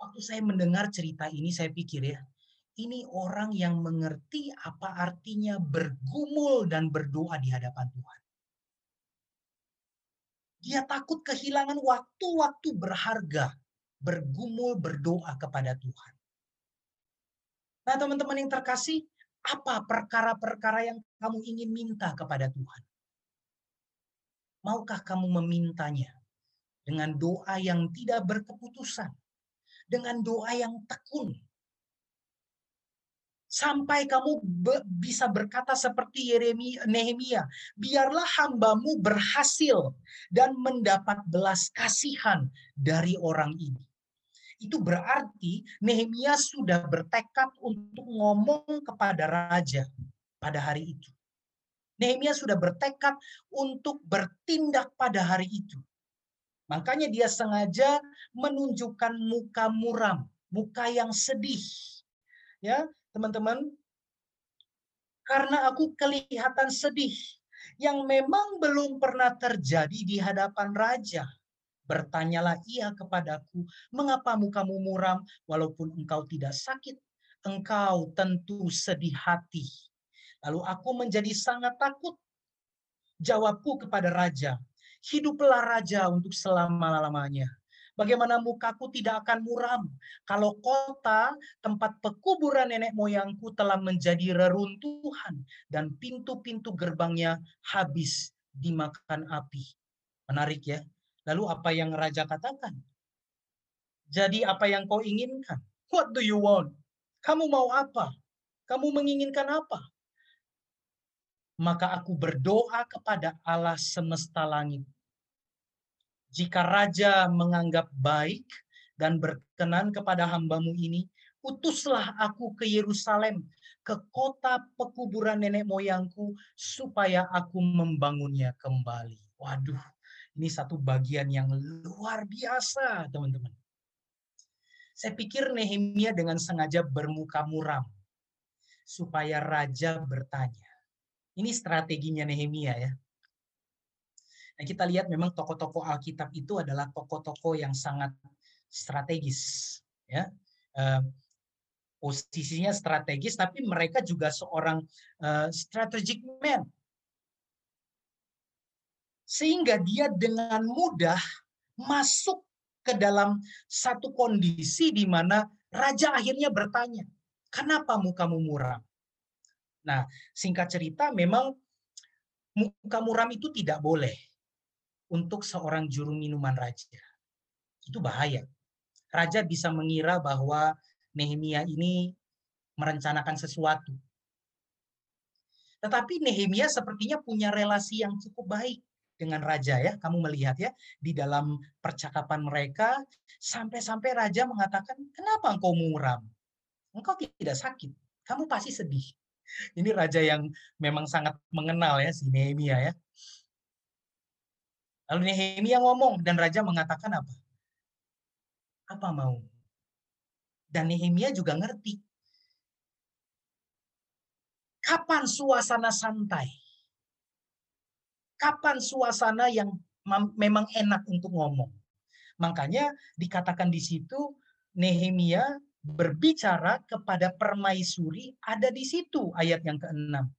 Waktu saya mendengar cerita ini, saya pikir ya, ini orang yang mengerti apa artinya bergumul dan berdoa di hadapan Tuhan. Dia takut kehilangan waktu-waktu berharga bergumul berdoa kepada Tuhan. Nah, teman-teman yang terkasih, apa perkara-perkara yang kamu ingin minta kepada Tuhan? Maukah kamu memintanya dengan doa yang tidak berkeputusan, dengan doa yang tekun, sampai kamu be bisa berkata seperti Yeremia Nehemia, biarlah hambamu berhasil dan mendapat belas kasihan dari orang ini. Itu berarti Nehemia sudah bertekad untuk ngomong kepada raja pada hari itu. Nehemia sudah bertekad untuk bertindak pada hari itu. Makanya dia sengaja menunjukkan muka muram, muka yang sedih. Ya, teman-teman, karena aku kelihatan sedih yang memang belum pernah terjadi di hadapan raja. Bertanyalah ia kepadaku, mengapa mukamu muram walaupun engkau tidak sakit? Engkau tentu sedih hati. Lalu aku menjadi sangat takut. Jawabku kepada raja, hiduplah raja untuk selama-lamanya. Bagaimana mukaku tidak akan muram kalau kota tempat pekuburan nenek moyangku telah menjadi reruntuhan dan pintu-pintu gerbangnya habis dimakan api. Menarik ya. Lalu apa yang raja katakan? Jadi apa yang kau inginkan? What do you want? Kamu mau apa? Kamu menginginkan apa? Maka aku berdoa kepada Allah semesta langit jika raja menganggap baik dan berkenan kepada hambamu ini, utuslah aku ke Yerusalem, ke kota pekuburan nenek moyangku, supaya aku membangunnya kembali. Waduh, ini satu bagian yang luar biasa, teman-teman. Saya pikir Nehemia dengan sengaja bermuka muram, supaya raja bertanya. Ini strateginya Nehemia ya. Nah, kita lihat memang tokoh-tokoh Alkitab itu adalah tokoh-tokoh yang sangat strategis, ya. Posisinya strategis, tapi mereka juga seorang strategic man. Sehingga dia dengan mudah masuk ke dalam satu kondisi di mana raja akhirnya bertanya, kenapa mukamu muram? Nah, singkat cerita memang muka muram itu tidak boleh untuk seorang juru minuman raja. Itu bahaya. Raja bisa mengira bahwa Nehemia ini merencanakan sesuatu. Tetapi Nehemia sepertinya punya relasi yang cukup baik dengan raja ya. Kamu melihat ya di dalam percakapan mereka sampai-sampai raja mengatakan, "Kenapa engkau muram? Engkau tidak sakit. Kamu pasti sedih." Ini raja yang memang sangat mengenal ya si Nehemia ya. Lalu Nehemia ngomong dan raja mengatakan apa? Apa mau? Dan Nehemia juga ngerti. Kapan suasana santai? Kapan suasana yang memang enak untuk ngomong? Makanya dikatakan di situ Nehemia berbicara kepada permaisuri ada di situ ayat yang keenam.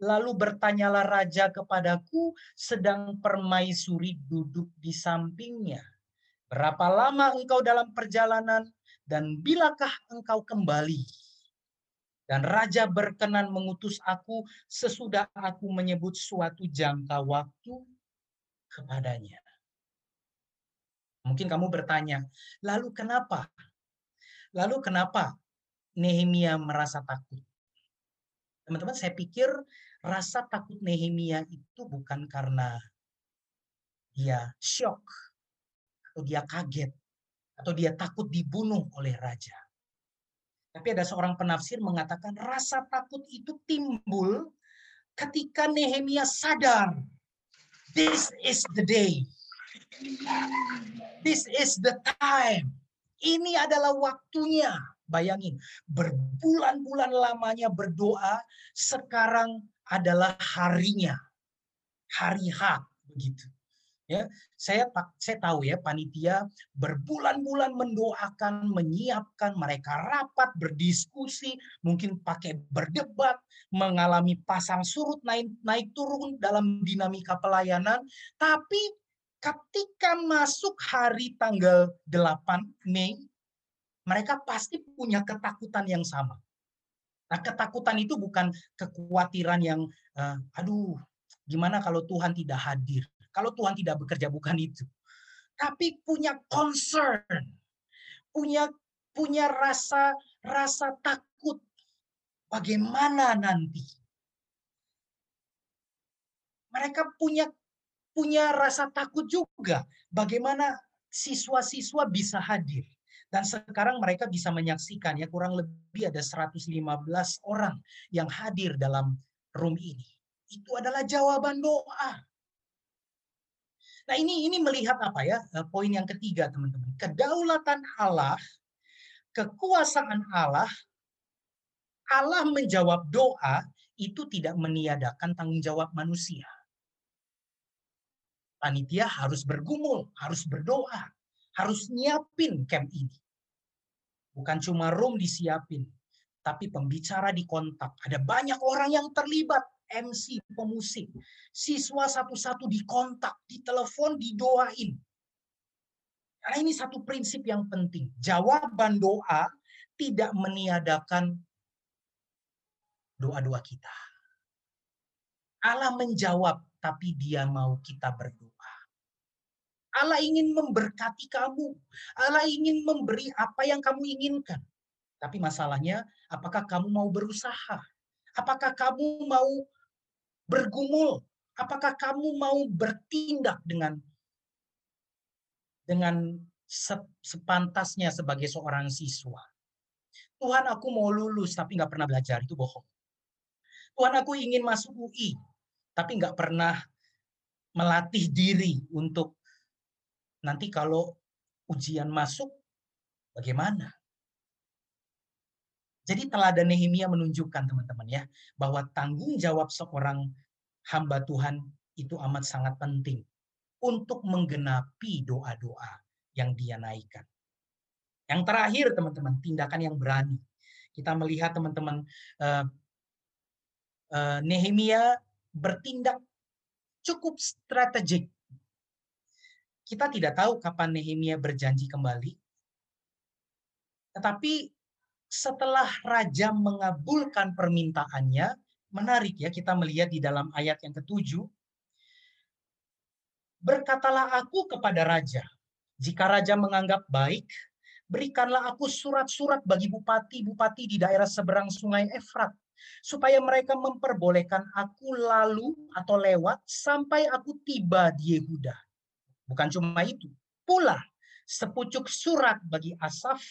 Lalu bertanyalah raja kepadaku sedang permaisuri duduk di sampingnya. Berapa lama engkau dalam perjalanan dan bilakah engkau kembali? Dan raja berkenan mengutus aku sesudah aku menyebut suatu jangka waktu kepadanya. Mungkin kamu bertanya, lalu kenapa Lalu kenapa Nehemia merasa takut? Teman-teman, saya pikir rasa takut Nehemia itu bukan karena dia shock atau dia kaget atau dia takut dibunuh oleh raja. Tapi ada seorang penafsir mengatakan rasa takut itu timbul ketika Nehemia sadar this is the day. This is the time ini adalah waktunya. Bayangin, berbulan-bulan lamanya berdoa, sekarang adalah harinya. Hari H begitu. Ya, saya saya tahu ya panitia berbulan-bulan mendoakan, menyiapkan mereka rapat, berdiskusi, mungkin pakai berdebat, mengalami pasang surut naik naik turun dalam dinamika pelayanan, tapi ketika masuk hari tanggal 8 Mei, mereka pasti punya ketakutan yang sama. Nah, ketakutan itu bukan kekhawatiran yang, uh, aduh, gimana kalau Tuhan tidak hadir? Kalau Tuhan tidak bekerja, bukan itu. Tapi punya concern, punya punya rasa rasa takut. Bagaimana nanti? Mereka punya punya rasa takut juga bagaimana siswa-siswa bisa hadir. Dan sekarang mereka bisa menyaksikan ya kurang lebih ada 115 orang yang hadir dalam room ini. Itu adalah jawaban doa. Nah, ini ini melihat apa ya? Eh, poin yang ketiga, teman-teman. Kedaulatan Allah, kekuasaan Allah, Allah menjawab doa itu tidak meniadakan tanggung jawab manusia panitia harus bergumul, harus berdoa, harus nyiapin camp ini. Bukan cuma room disiapin, tapi pembicara di kontak. Ada banyak orang yang terlibat, MC, pemusik. Siswa satu-satu di kontak, di telepon, didoain. Karena ini satu prinsip yang penting. Jawaban doa tidak meniadakan doa-doa kita. Allah menjawab, tapi dia mau kita berdoa. Allah ingin memberkati kamu. Allah ingin memberi apa yang kamu inginkan. Tapi masalahnya, apakah kamu mau berusaha? Apakah kamu mau bergumul? Apakah kamu mau bertindak dengan dengan sepantasnya sebagai seorang siswa? Tuhan aku mau lulus tapi nggak pernah belajar itu bohong. Tuhan aku ingin masuk UI tapi nggak pernah melatih diri untuk nanti kalau ujian masuk bagaimana? Jadi teladan Nehemia menunjukkan teman-teman ya bahwa tanggung jawab seorang hamba Tuhan itu amat sangat penting untuk menggenapi doa-doa yang dia naikkan. Yang terakhir teman-teman, tindakan yang berani. Kita melihat teman-teman uh, uh, Nehemia bertindak cukup strategik kita tidak tahu kapan Nehemia berjanji kembali. Tetapi setelah raja mengabulkan permintaannya, menarik ya kita melihat di dalam ayat yang ketujuh. Berkatalah aku kepada raja, jika raja menganggap baik, berikanlah aku surat-surat bagi bupati-bupati di daerah seberang sungai Efrat, supaya mereka memperbolehkan aku lalu atau lewat sampai aku tiba di Yehuda. Bukan cuma itu, pula sepucuk surat bagi Asaf,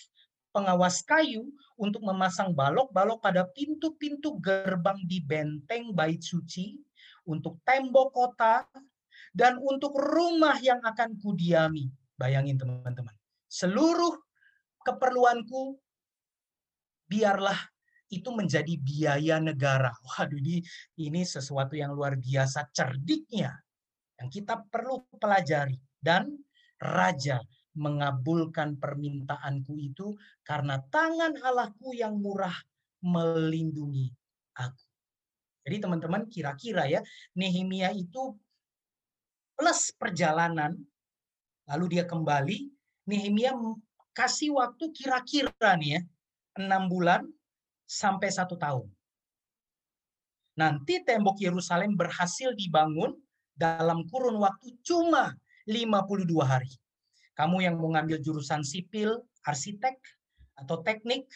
pengawas kayu, untuk memasang balok-balok pada pintu-pintu gerbang di benteng bait suci, untuk tembok kota, dan untuk rumah yang akan kudiami. Bayangin teman-teman. Seluruh keperluanku biarlah itu menjadi biaya negara. Waduh, ini, ini sesuatu yang luar biasa cerdiknya yang kita perlu pelajari. Dan raja mengabulkan permintaanku itu karena tangan Allahku yang murah melindungi aku. Jadi teman-teman kira-kira ya Nehemia itu plus perjalanan lalu dia kembali Nehemia kasih waktu kira-kira nih ya enam bulan sampai satu tahun. Nanti tembok Yerusalem berhasil dibangun dalam kurun waktu cuma 52 hari. Kamu yang mau ngambil jurusan sipil, arsitek, atau teknik,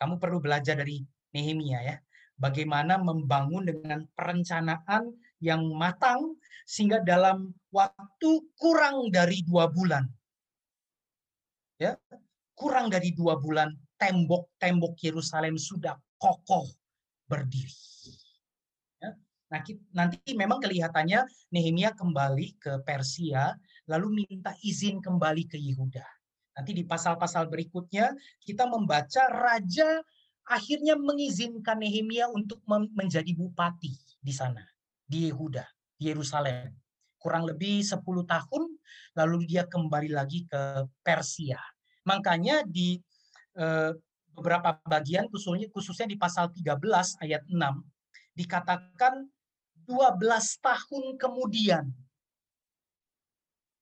kamu perlu belajar dari Nehemia ya. Bagaimana membangun dengan perencanaan yang matang sehingga dalam waktu kurang dari dua bulan. Ya, kurang dari dua bulan tembok-tembok Yerusalem sudah kokoh berdiri. Nah, nanti memang kelihatannya Nehemia kembali ke Persia, lalu minta izin kembali ke Yehuda. Nanti di pasal-pasal berikutnya kita membaca raja akhirnya mengizinkan Nehemia untuk menjadi bupati di sana, di Yehuda, di Yerusalem. Kurang lebih 10 tahun, lalu dia kembali lagi ke Persia. Makanya di Eh, beberapa bagian khususnya khususnya di pasal 13 ayat 6 dikatakan 12 tahun kemudian.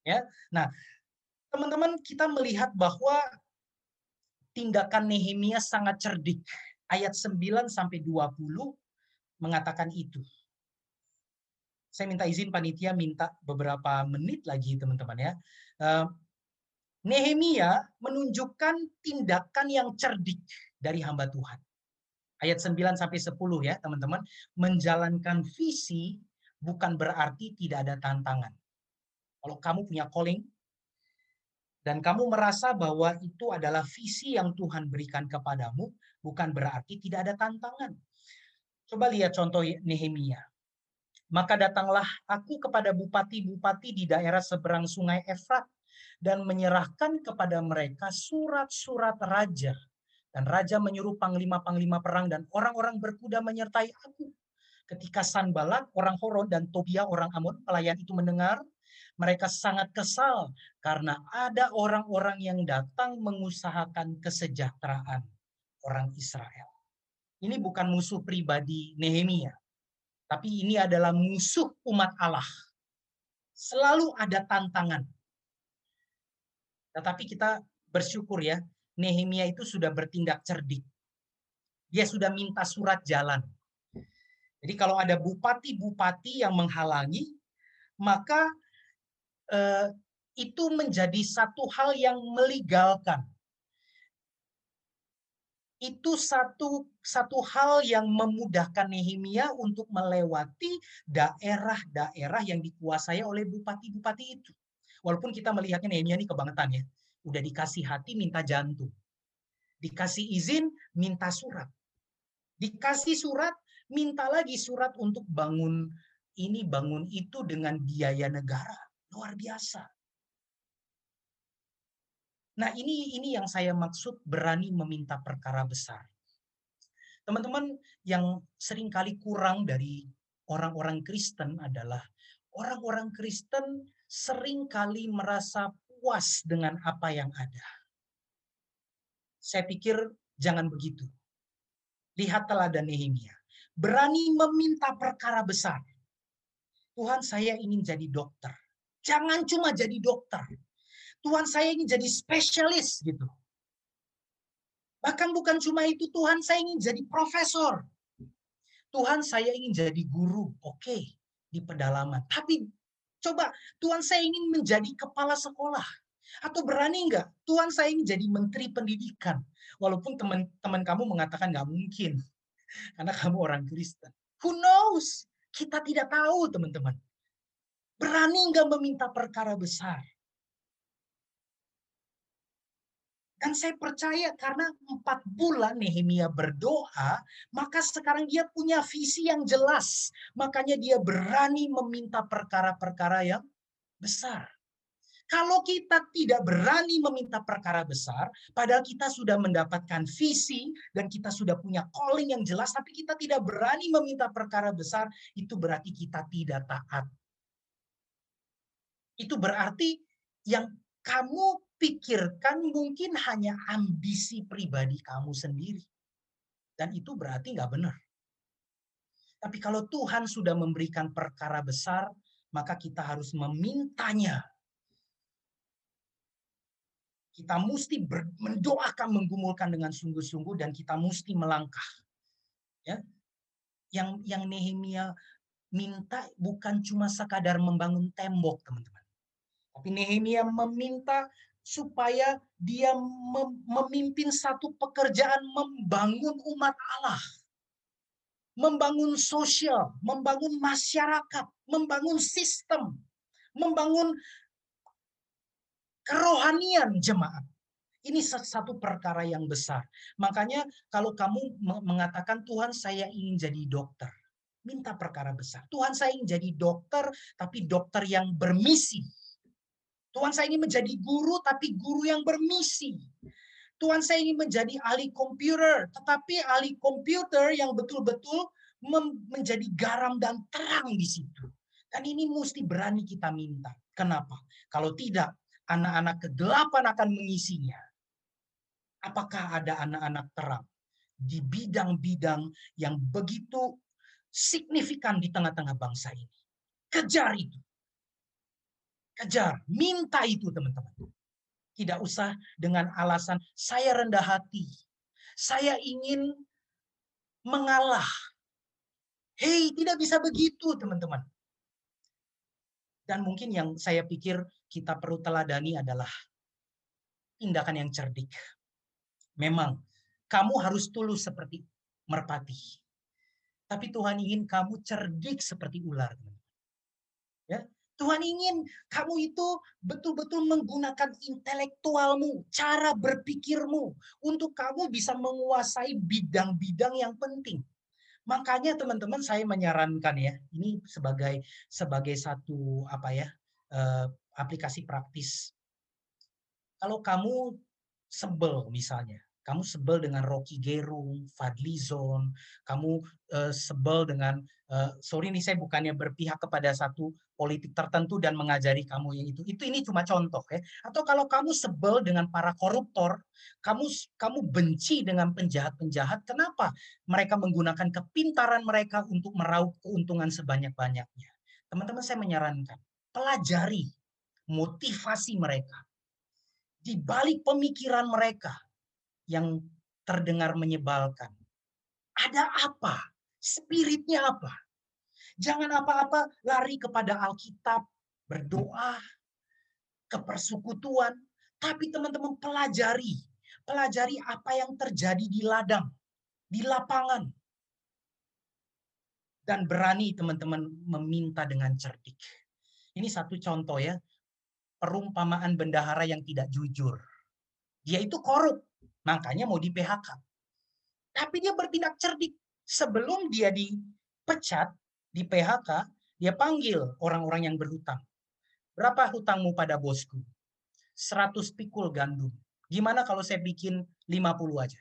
Ya. Nah, teman-teman kita melihat bahwa tindakan Nehemia sangat cerdik. Ayat 9 sampai 20 mengatakan itu. Saya minta izin panitia minta beberapa menit lagi teman-teman ya. Eh, Nehemia menunjukkan tindakan yang cerdik dari hamba Tuhan. Ayat 9 sampai 10 ya, teman-teman. Menjalankan visi bukan berarti tidak ada tantangan. Kalau kamu punya calling dan kamu merasa bahwa itu adalah visi yang Tuhan berikan kepadamu, bukan berarti tidak ada tantangan. Coba lihat contoh Nehemia. Maka datanglah aku kepada bupati-bupati di daerah seberang sungai Efrat dan menyerahkan kepada mereka surat-surat raja. Dan raja menyuruh panglima-panglima perang dan orang-orang berkuda menyertai aku. Ketika Sanbalat, orang Horon, dan Tobia, orang Amun, pelayan itu mendengar, mereka sangat kesal karena ada orang-orang yang datang mengusahakan kesejahteraan orang Israel. Ini bukan musuh pribadi Nehemia, tapi ini adalah musuh umat Allah. Selalu ada tantangan, tetapi kita bersyukur ya, Nehemia itu sudah bertindak cerdik. Dia sudah minta surat jalan. Jadi kalau ada bupati-bupati yang menghalangi, maka eh, itu menjadi satu hal yang melegalkan. Itu satu satu hal yang memudahkan Nehemia untuk melewati daerah-daerah yang dikuasai oleh bupati-bupati itu. Walaupun kita melihatnya Nehemia ini kebangetan ya. Udah dikasih hati minta jantung. Dikasih izin minta surat. Dikasih surat minta lagi surat untuk bangun ini bangun itu dengan biaya negara. Luar biasa. Nah, ini ini yang saya maksud berani meminta perkara besar. Teman-teman yang sering kali kurang dari orang-orang Kristen adalah orang-orang Kristen sering kali merasa puas dengan apa yang ada. Saya pikir jangan begitu. Lihat teladan Nehemia. Berani meminta perkara besar. Tuhan saya ingin jadi dokter. Jangan cuma jadi dokter. Tuhan saya ingin jadi spesialis gitu. Bahkan bukan cuma itu, Tuhan saya ingin jadi profesor. Tuhan saya ingin jadi guru. Oke, okay, di pedalaman. Tapi Coba, Tuhan saya ingin menjadi kepala sekolah. Atau berani enggak? Tuhan saya ingin jadi menteri pendidikan. Walaupun teman-teman kamu mengatakan nggak mungkin. Karena kamu orang Kristen. Who knows? Kita tidak tahu, teman-teman. Berani nggak meminta perkara besar? Dan saya percaya karena empat bulan Nehemia berdoa, maka sekarang dia punya visi yang jelas. Makanya dia berani meminta perkara-perkara yang besar. Kalau kita tidak berani meminta perkara besar, padahal kita sudah mendapatkan visi dan kita sudah punya calling yang jelas, tapi kita tidak berani meminta perkara besar, itu berarti kita tidak taat. Itu berarti yang kamu pikirkan mungkin hanya ambisi pribadi kamu sendiri. Dan itu berarti nggak benar. Tapi kalau Tuhan sudah memberikan perkara besar, maka kita harus memintanya. Kita mesti mendoakan, menggumulkan dengan sungguh-sungguh, dan kita mesti melangkah. Ya, yang yang Nehemia minta bukan cuma sekadar membangun tembok, teman-teman. Tapi Nehemia meminta supaya dia memimpin satu pekerjaan membangun umat Allah. Membangun sosial, membangun masyarakat, membangun sistem, membangun kerohanian jemaat. Ini satu perkara yang besar. Makanya kalau kamu mengatakan Tuhan saya ingin jadi dokter. Minta perkara besar. Tuhan saya ingin jadi dokter, tapi dokter yang bermisi Tuhan saya ingin menjadi guru, tapi guru yang bermisi. Tuhan saya ingin menjadi ahli komputer, tetapi ahli komputer yang betul-betul menjadi garam dan terang di situ. Dan ini mesti berani kita minta. Kenapa? Kalau tidak, anak-anak kegelapan akan mengisinya. Apakah ada anak-anak terang di bidang-bidang yang begitu signifikan di tengah-tengah bangsa ini? Kejar itu. Kejar, minta itu teman-teman. Tidak usah dengan alasan saya rendah hati. Saya ingin mengalah. Hei, tidak bisa begitu teman-teman. Dan mungkin yang saya pikir kita perlu teladani adalah tindakan yang cerdik. Memang kamu harus tulus seperti merpati. Tapi Tuhan ingin kamu cerdik seperti ular. Ya, Tuhan ingin kamu itu betul-betul menggunakan intelektualmu, cara berpikirmu untuk kamu bisa menguasai bidang-bidang yang penting. Makanya teman-teman saya menyarankan ya, ini sebagai sebagai satu apa ya, eh, aplikasi praktis. Kalau kamu sebel misalnya, kamu sebel dengan Rocky Gerung, Fadlizon, kamu uh, sebel dengan uh, sorry nih saya bukannya berpihak kepada satu politik tertentu dan mengajari kamu yang itu. Itu ini cuma contoh ya. Atau kalau kamu sebel dengan para koruptor, kamu kamu benci dengan penjahat-penjahat, kenapa? Mereka menggunakan kepintaran mereka untuk meraup keuntungan sebanyak-banyaknya. Teman-teman saya menyarankan, pelajari motivasi mereka. Di balik pemikiran mereka, yang terdengar menyebalkan. Ada apa? Spiritnya apa? Jangan apa-apa lari kepada Alkitab, berdoa, ke persekutuan. Tapi teman-teman pelajari. Pelajari apa yang terjadi di ladang, di lapangan. Dan berani teman-teman meminta dengan cerdik. Ini satu contoh ya. Perumpamaan bendahara yang tidak jujur. Dia itu korup. Makanya mau di PHK. Tapi dia bertindak cerdik. Sebelum dia dipecat, di PHK, dia panggil orang-orang yang berhutang. Berapa hutangmu pada bosku? 100 pikul gandum. Gimana kalau saya bikin 50 aja?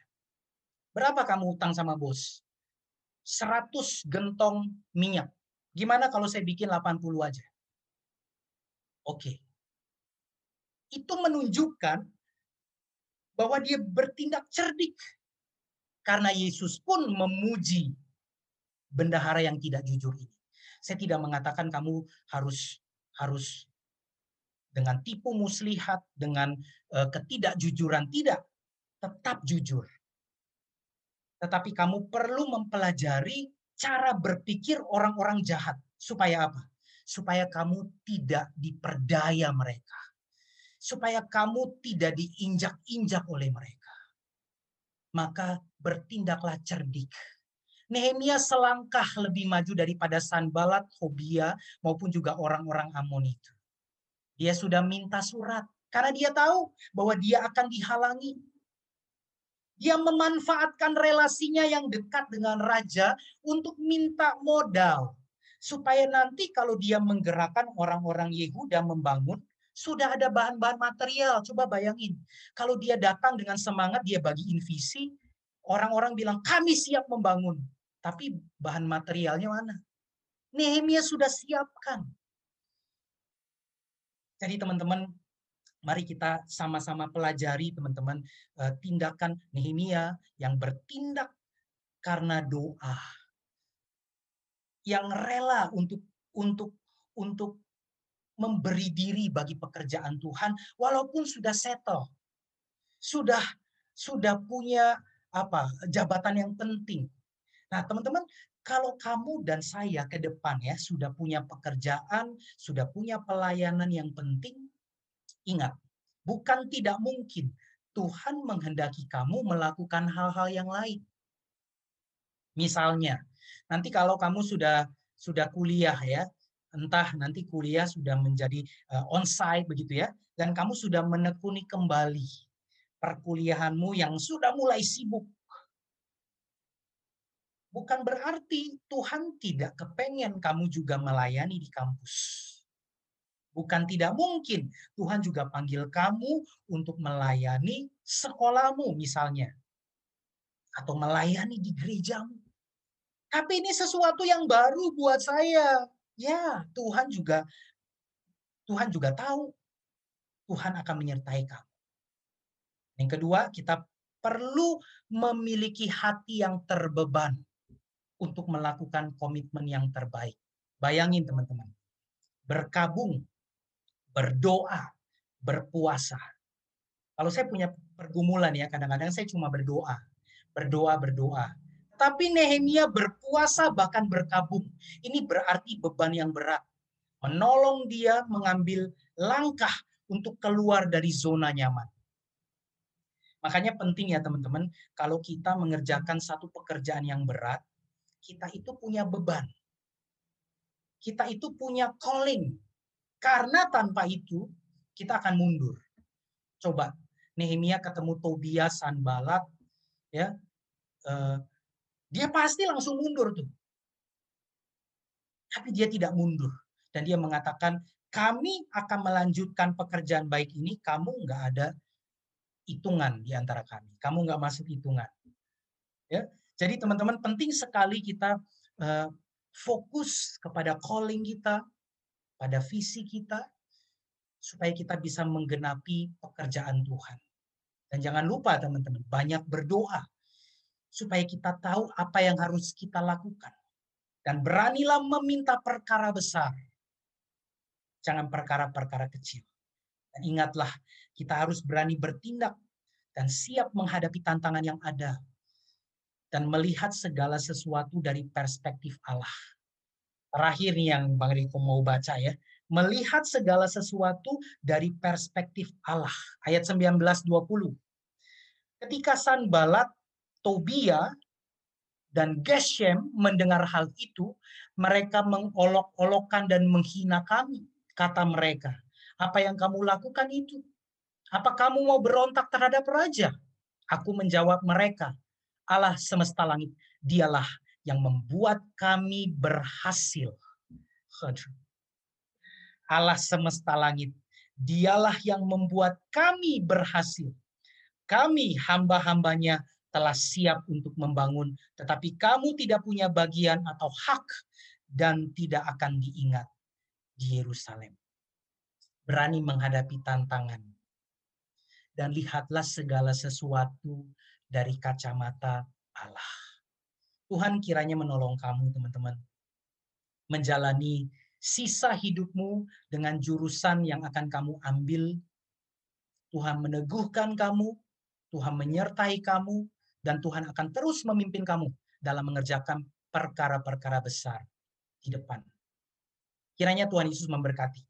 Berapa kamu hutang sama bos? 100 gentong minyak. Gimana kalau saya bikin 80 aja? Oke. Itu menunjukkan bahwa dia bertindak cerdik. Karena Yesus pun memuji bendahara yang tidak jujur ini. Saya tidak mengatakan kamu harus harus dengan tipu muslihat, dengan uh, ketidakjujuran, tidak. Tetap jujur. Tetapi kamu perlu mempelajari cara berpikir orang-orang jahat. Supaya apa? Supaya kamu tidak diperdaya mereka supaya kamu tidak diinjak-injak oleh mereka. Maka bertindaklah cerdik. Nehemia selangkah lebih maju daripada Sanbalat, Hobia, maupun juga orang-orang Amon itu. Dia sudah minta surat karena dia tahu bahwa dia akan dihalangi. Dia memanfaatkan relasinya yang dekat dengan raja untuk minta modal. Supaya nanti kalau dia menggerakkan orang-orang Yehuda membangun, sudah ada bahan-bahan material. Coba bayangin. Kalau dia datang dengan semangat, dia bagi invisi, orang-orang bilang, kami siap membangun. Tapi bahan materialnya mana? Nehemia sudah siapkan. Jadi teman-teman, mari kita sama-sama pelajari teman-teman eh, tindakan Nehemia yang bertindak karena doa. Yang rela untuk untuk untuk memberi diri bagi pekerjaan Tuhan walaupun sudah settle. Sudah sudah punya apa? jabatan yang penting. Nah, teman-teman, kalau kamu dan saya ke depan ya sudah punya pekerjaan, sudah punya pelayanan yang penting, ingat, bukan tidak mungkin Tuhan menghendaki kamu melakukan hal-hal yang lain. Misalnya, nanti kalau kamu sudah sudah kuliah ya, entah nanti kuliah sudah menjadi uh, onsite begitu ya, dan kamu sudah menekuni kembali perkuliahanmu yang sudah mulai sibuk bukan berarti Tuhan tidak kepengen kamu juga melayani di kampus. Bukan tidak mungkin Tuhan juga panggil kamu untuk melayani sekolahmu misalnya. Atau melayani di gerejamu. Tapi ini sesuatu yang baru buat saya. Ya, Tuhan juga Tuhan juga tahu Tuhan akan menyertai kamu. Yang kedua, kita perlu memiliki hati yang terbeban untuk melakukan komitmen yang terbaik. Bayangin teman-teman, berkabung, berdoa, berpuasa. Kalau saya punya pergumulan ya, kadang-kadang saya cuma berdoa, berdoa, berdoa. Tapi Nehemia berpuasa bahkan berkabung. Ini berarti beban yang berat. Menolong dia mengambil langkah untuk keluar dari zona nyaman. Makanya penting ya teman-teman, kalau kita mengerjakan satu pekerjaan yang berat, kita itu punya beban. Kita itu punya calling. Karena tanpa itu kita akan mundur. Coba Nehemia ketemu Tobias Sanbalat ya. Uh, dia pasti langsung mundur tuh. Tapi dia tidak mundur dan dia mengatakan kami akan melanjutkan pekerjaan baik ini, kamu nggak ada hitungan di antara kami. Kamu nggak masuk hitungan. Ya, jadi teman-teman penting sekali kita uh, fokus kepada calling kita, pada visi kita, supaya kita bisa menggenapi pekerjaan Tuhan. Dan jangan lupa teman-teman, banyak berdoa supaya kita tahu apa yang harus kita lakukan. Dan beranilah meminta perkara besar. Jangan perkara-perkara kecil. Dan ingatlah, kita harus berani bertindak dan siap menghadapi tantangan yang ada dan melihat segala sesuatu dari perspektif Allah. Terakhir nih yang Bang Riko mau baca ya. Melihat segala sesuatu dari perspektif Allah. Ayat 19-20. Ketika Sanbalat, Tobia, dan Geshem mendengar hal itu, mereka mengolok-olokkan dan menghina kami. Kata mereka, apa yang kamu lakukan itu? Apa kamu mau berontak terhadap raja? Aku menjawab mereka, Allah semesta langit, dialah yang membuat kami berhasil. Allah semesta langit, dialah yang membuat kami berhasil. Kami hamba-hambanya telah siap untuk membangun, tetapi kamu tidak punya bagian atau hak dan tidak akan diingat di Yerusalem. Berani menghadapi tantangan. Dan lihatlah segala sesuatu dari kacamata Allah. Tuhan kiranya menolong kamu teman-teman. Menjalani sisa hidupmu dengan jurusan yang akan kamu ambil. Tuhan meneguhkan kamu, Tuhan menyertai kamu, dan Tuhan akan terus memimpin kamu dalam mengerjakan perkara-perkara besar di depan. Kiranya Tuhan Yesus memberkati.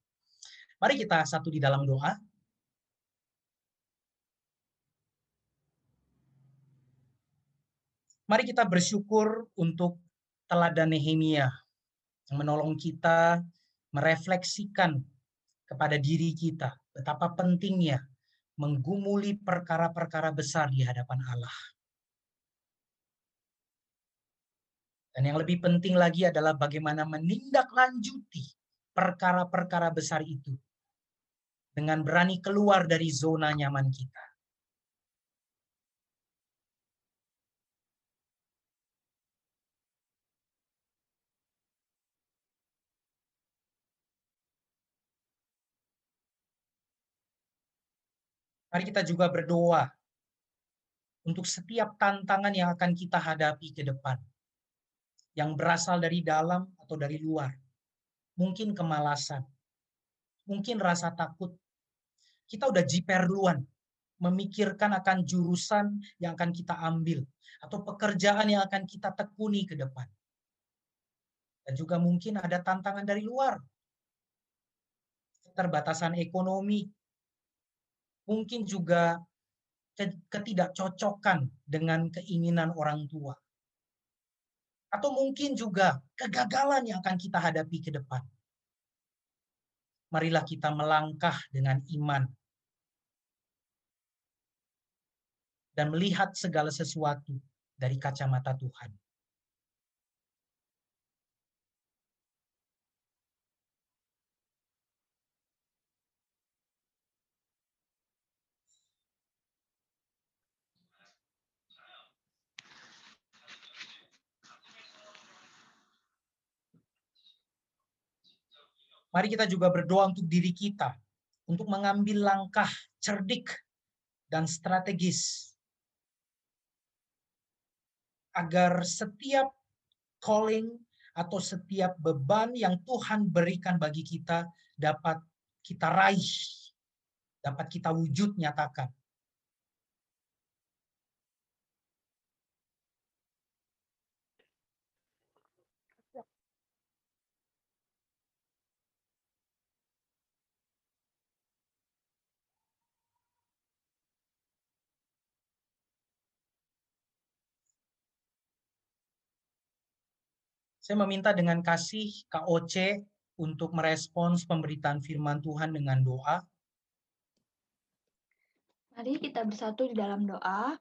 Mari kita satu di dalam doa. Mari kita bersyukur untuk teladan Nehemia yang menolong kita merefleksikan kepada diri kita betapa pentingnya menggumuli perkara-perkara besar di hadapan Allah. Dan yang lebih penting lagi adalah bagaimana menindaklanjuti perkara-perkara besar itu dengan berani keluar dari zona nyaman kita. Mari kita juga berdoa untuk setiap tantangan yang akan kita hadapi ke depan. Yang berasal dari dalam atau dari luar. Mungkin kemalasan. Mungkin rasa takut. Kita udah jiper duluan. Memikirkan akan jurusan yang akan kita ambil. Atau pekerjaan yang akan kita tekuni ke depan. Dan juga mungkin ada tantangan dari luar. Keterbatasan ekonomi, mungkin juga ketidakcocokan dengan keinginan orang tua. Atau mungkin juga kegagalan yang akan kita hadapi ke depan. Marilah kita melangkah dengan iman dan melihat segala sesuatu dari kacamata Tuhan. Mari kita juga berdoa untuk diri kita, untuk mengambil langkah cerdik dan strategis agar setiap calling atau setiap beban yang Tuhan berikan bagi kita dapat kita raih, dapat kita wujud nyatakan. Saya meminta dengan kasih KOC untuk merespons pemberitaan firman Tuhan dengan doa. Mari kita bersatu di dalam doa.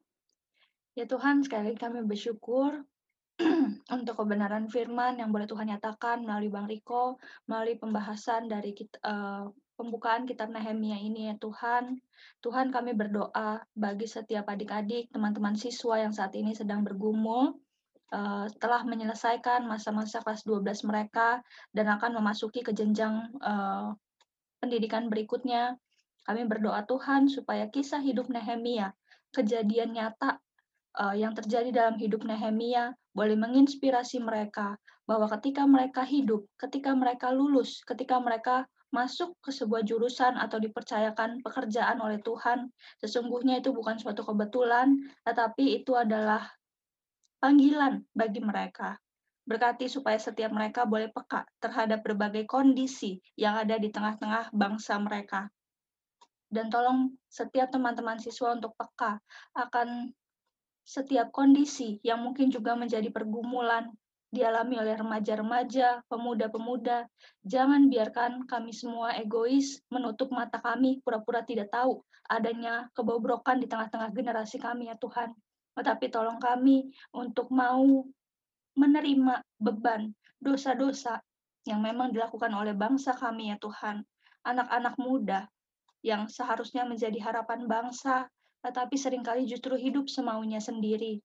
Ya Tuhan, sekali lagi kami bersyukur untuk kebenaran firman yang boleh Tuhan nyatakan melalui Bang Riko, melalui pembahasan dari kita, uh, pembukaan kitab Nehemia ini ya Tuhan. Tuhan kami berdoa bagi setiap adik-adik, teman-teman siswa yang saat ini sedang bergumul, uh, telah menyelesaikan masa-masa kelas 12 mereka dan akan memasuki ke jenjang uh, pendidikan berikutnya. Kami berdoa Tuhan supaya kisah hidup Nehemia, kejadian nyata uh, yang terjadi dalam hidup Nehemia boleh menginspirasi mereka bahwa ketika mereka hidup, ketika mereka lulus, ketika mereka masuk ke sebuah jurusan atau dipercayakan pekerjaan oleh Tuhan, sesungguhnya itu bukan suatu kebetulan, tetapi itu adalah panggilan bagi mereka. Berkati supaya setiap mereka boleh peka terhadap berbagai kondisi yang ada di tengah-tengah bangsa mereka. Dan tolong setiap teman-teman siswa untuk peka akan setiap kondisi yang mungkin juga menjadi pergumulan dialami oleh remaja-remaja, pemuda-pemuda. Jangan biarkan kami semua egois menutup mata kami pura-pura tidak tahu adanya kebobrokan di tengah-tengah generasi kami ya Tuhan. Tetapi tolong kami untuk mau menerima beban dosa-dosa yang memang dilakukan oleh bangsa kami ya Tuhan. Anak-anak muda yang seharusnya menjadi harapan bangsa, tetapi sering kali justru hidup semaunya sendiri.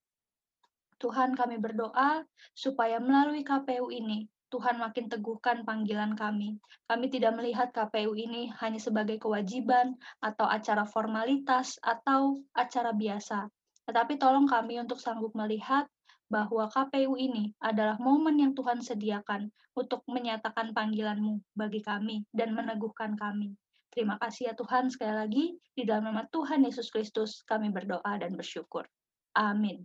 Tuhan kami berdoa supaya melalui KPU ini Tuhan makin teguhkan panggilan kami. Kami tidak melihat KPU ini hanya sebagai kewajiban atau acara formalitas atau acara biasa, tetapi tolong kami untuk sanggup melihat bahwa KPU ini adalah momen yang Tuhan sediakan untuk menyatakan panggilan-Mu bagi kami dan meneguhkan kami. Terima kasih ya Tuhan sekali lagi di dalam nama Tuhan Yesus Kristus kami berdoa dan bersyukur. Amin.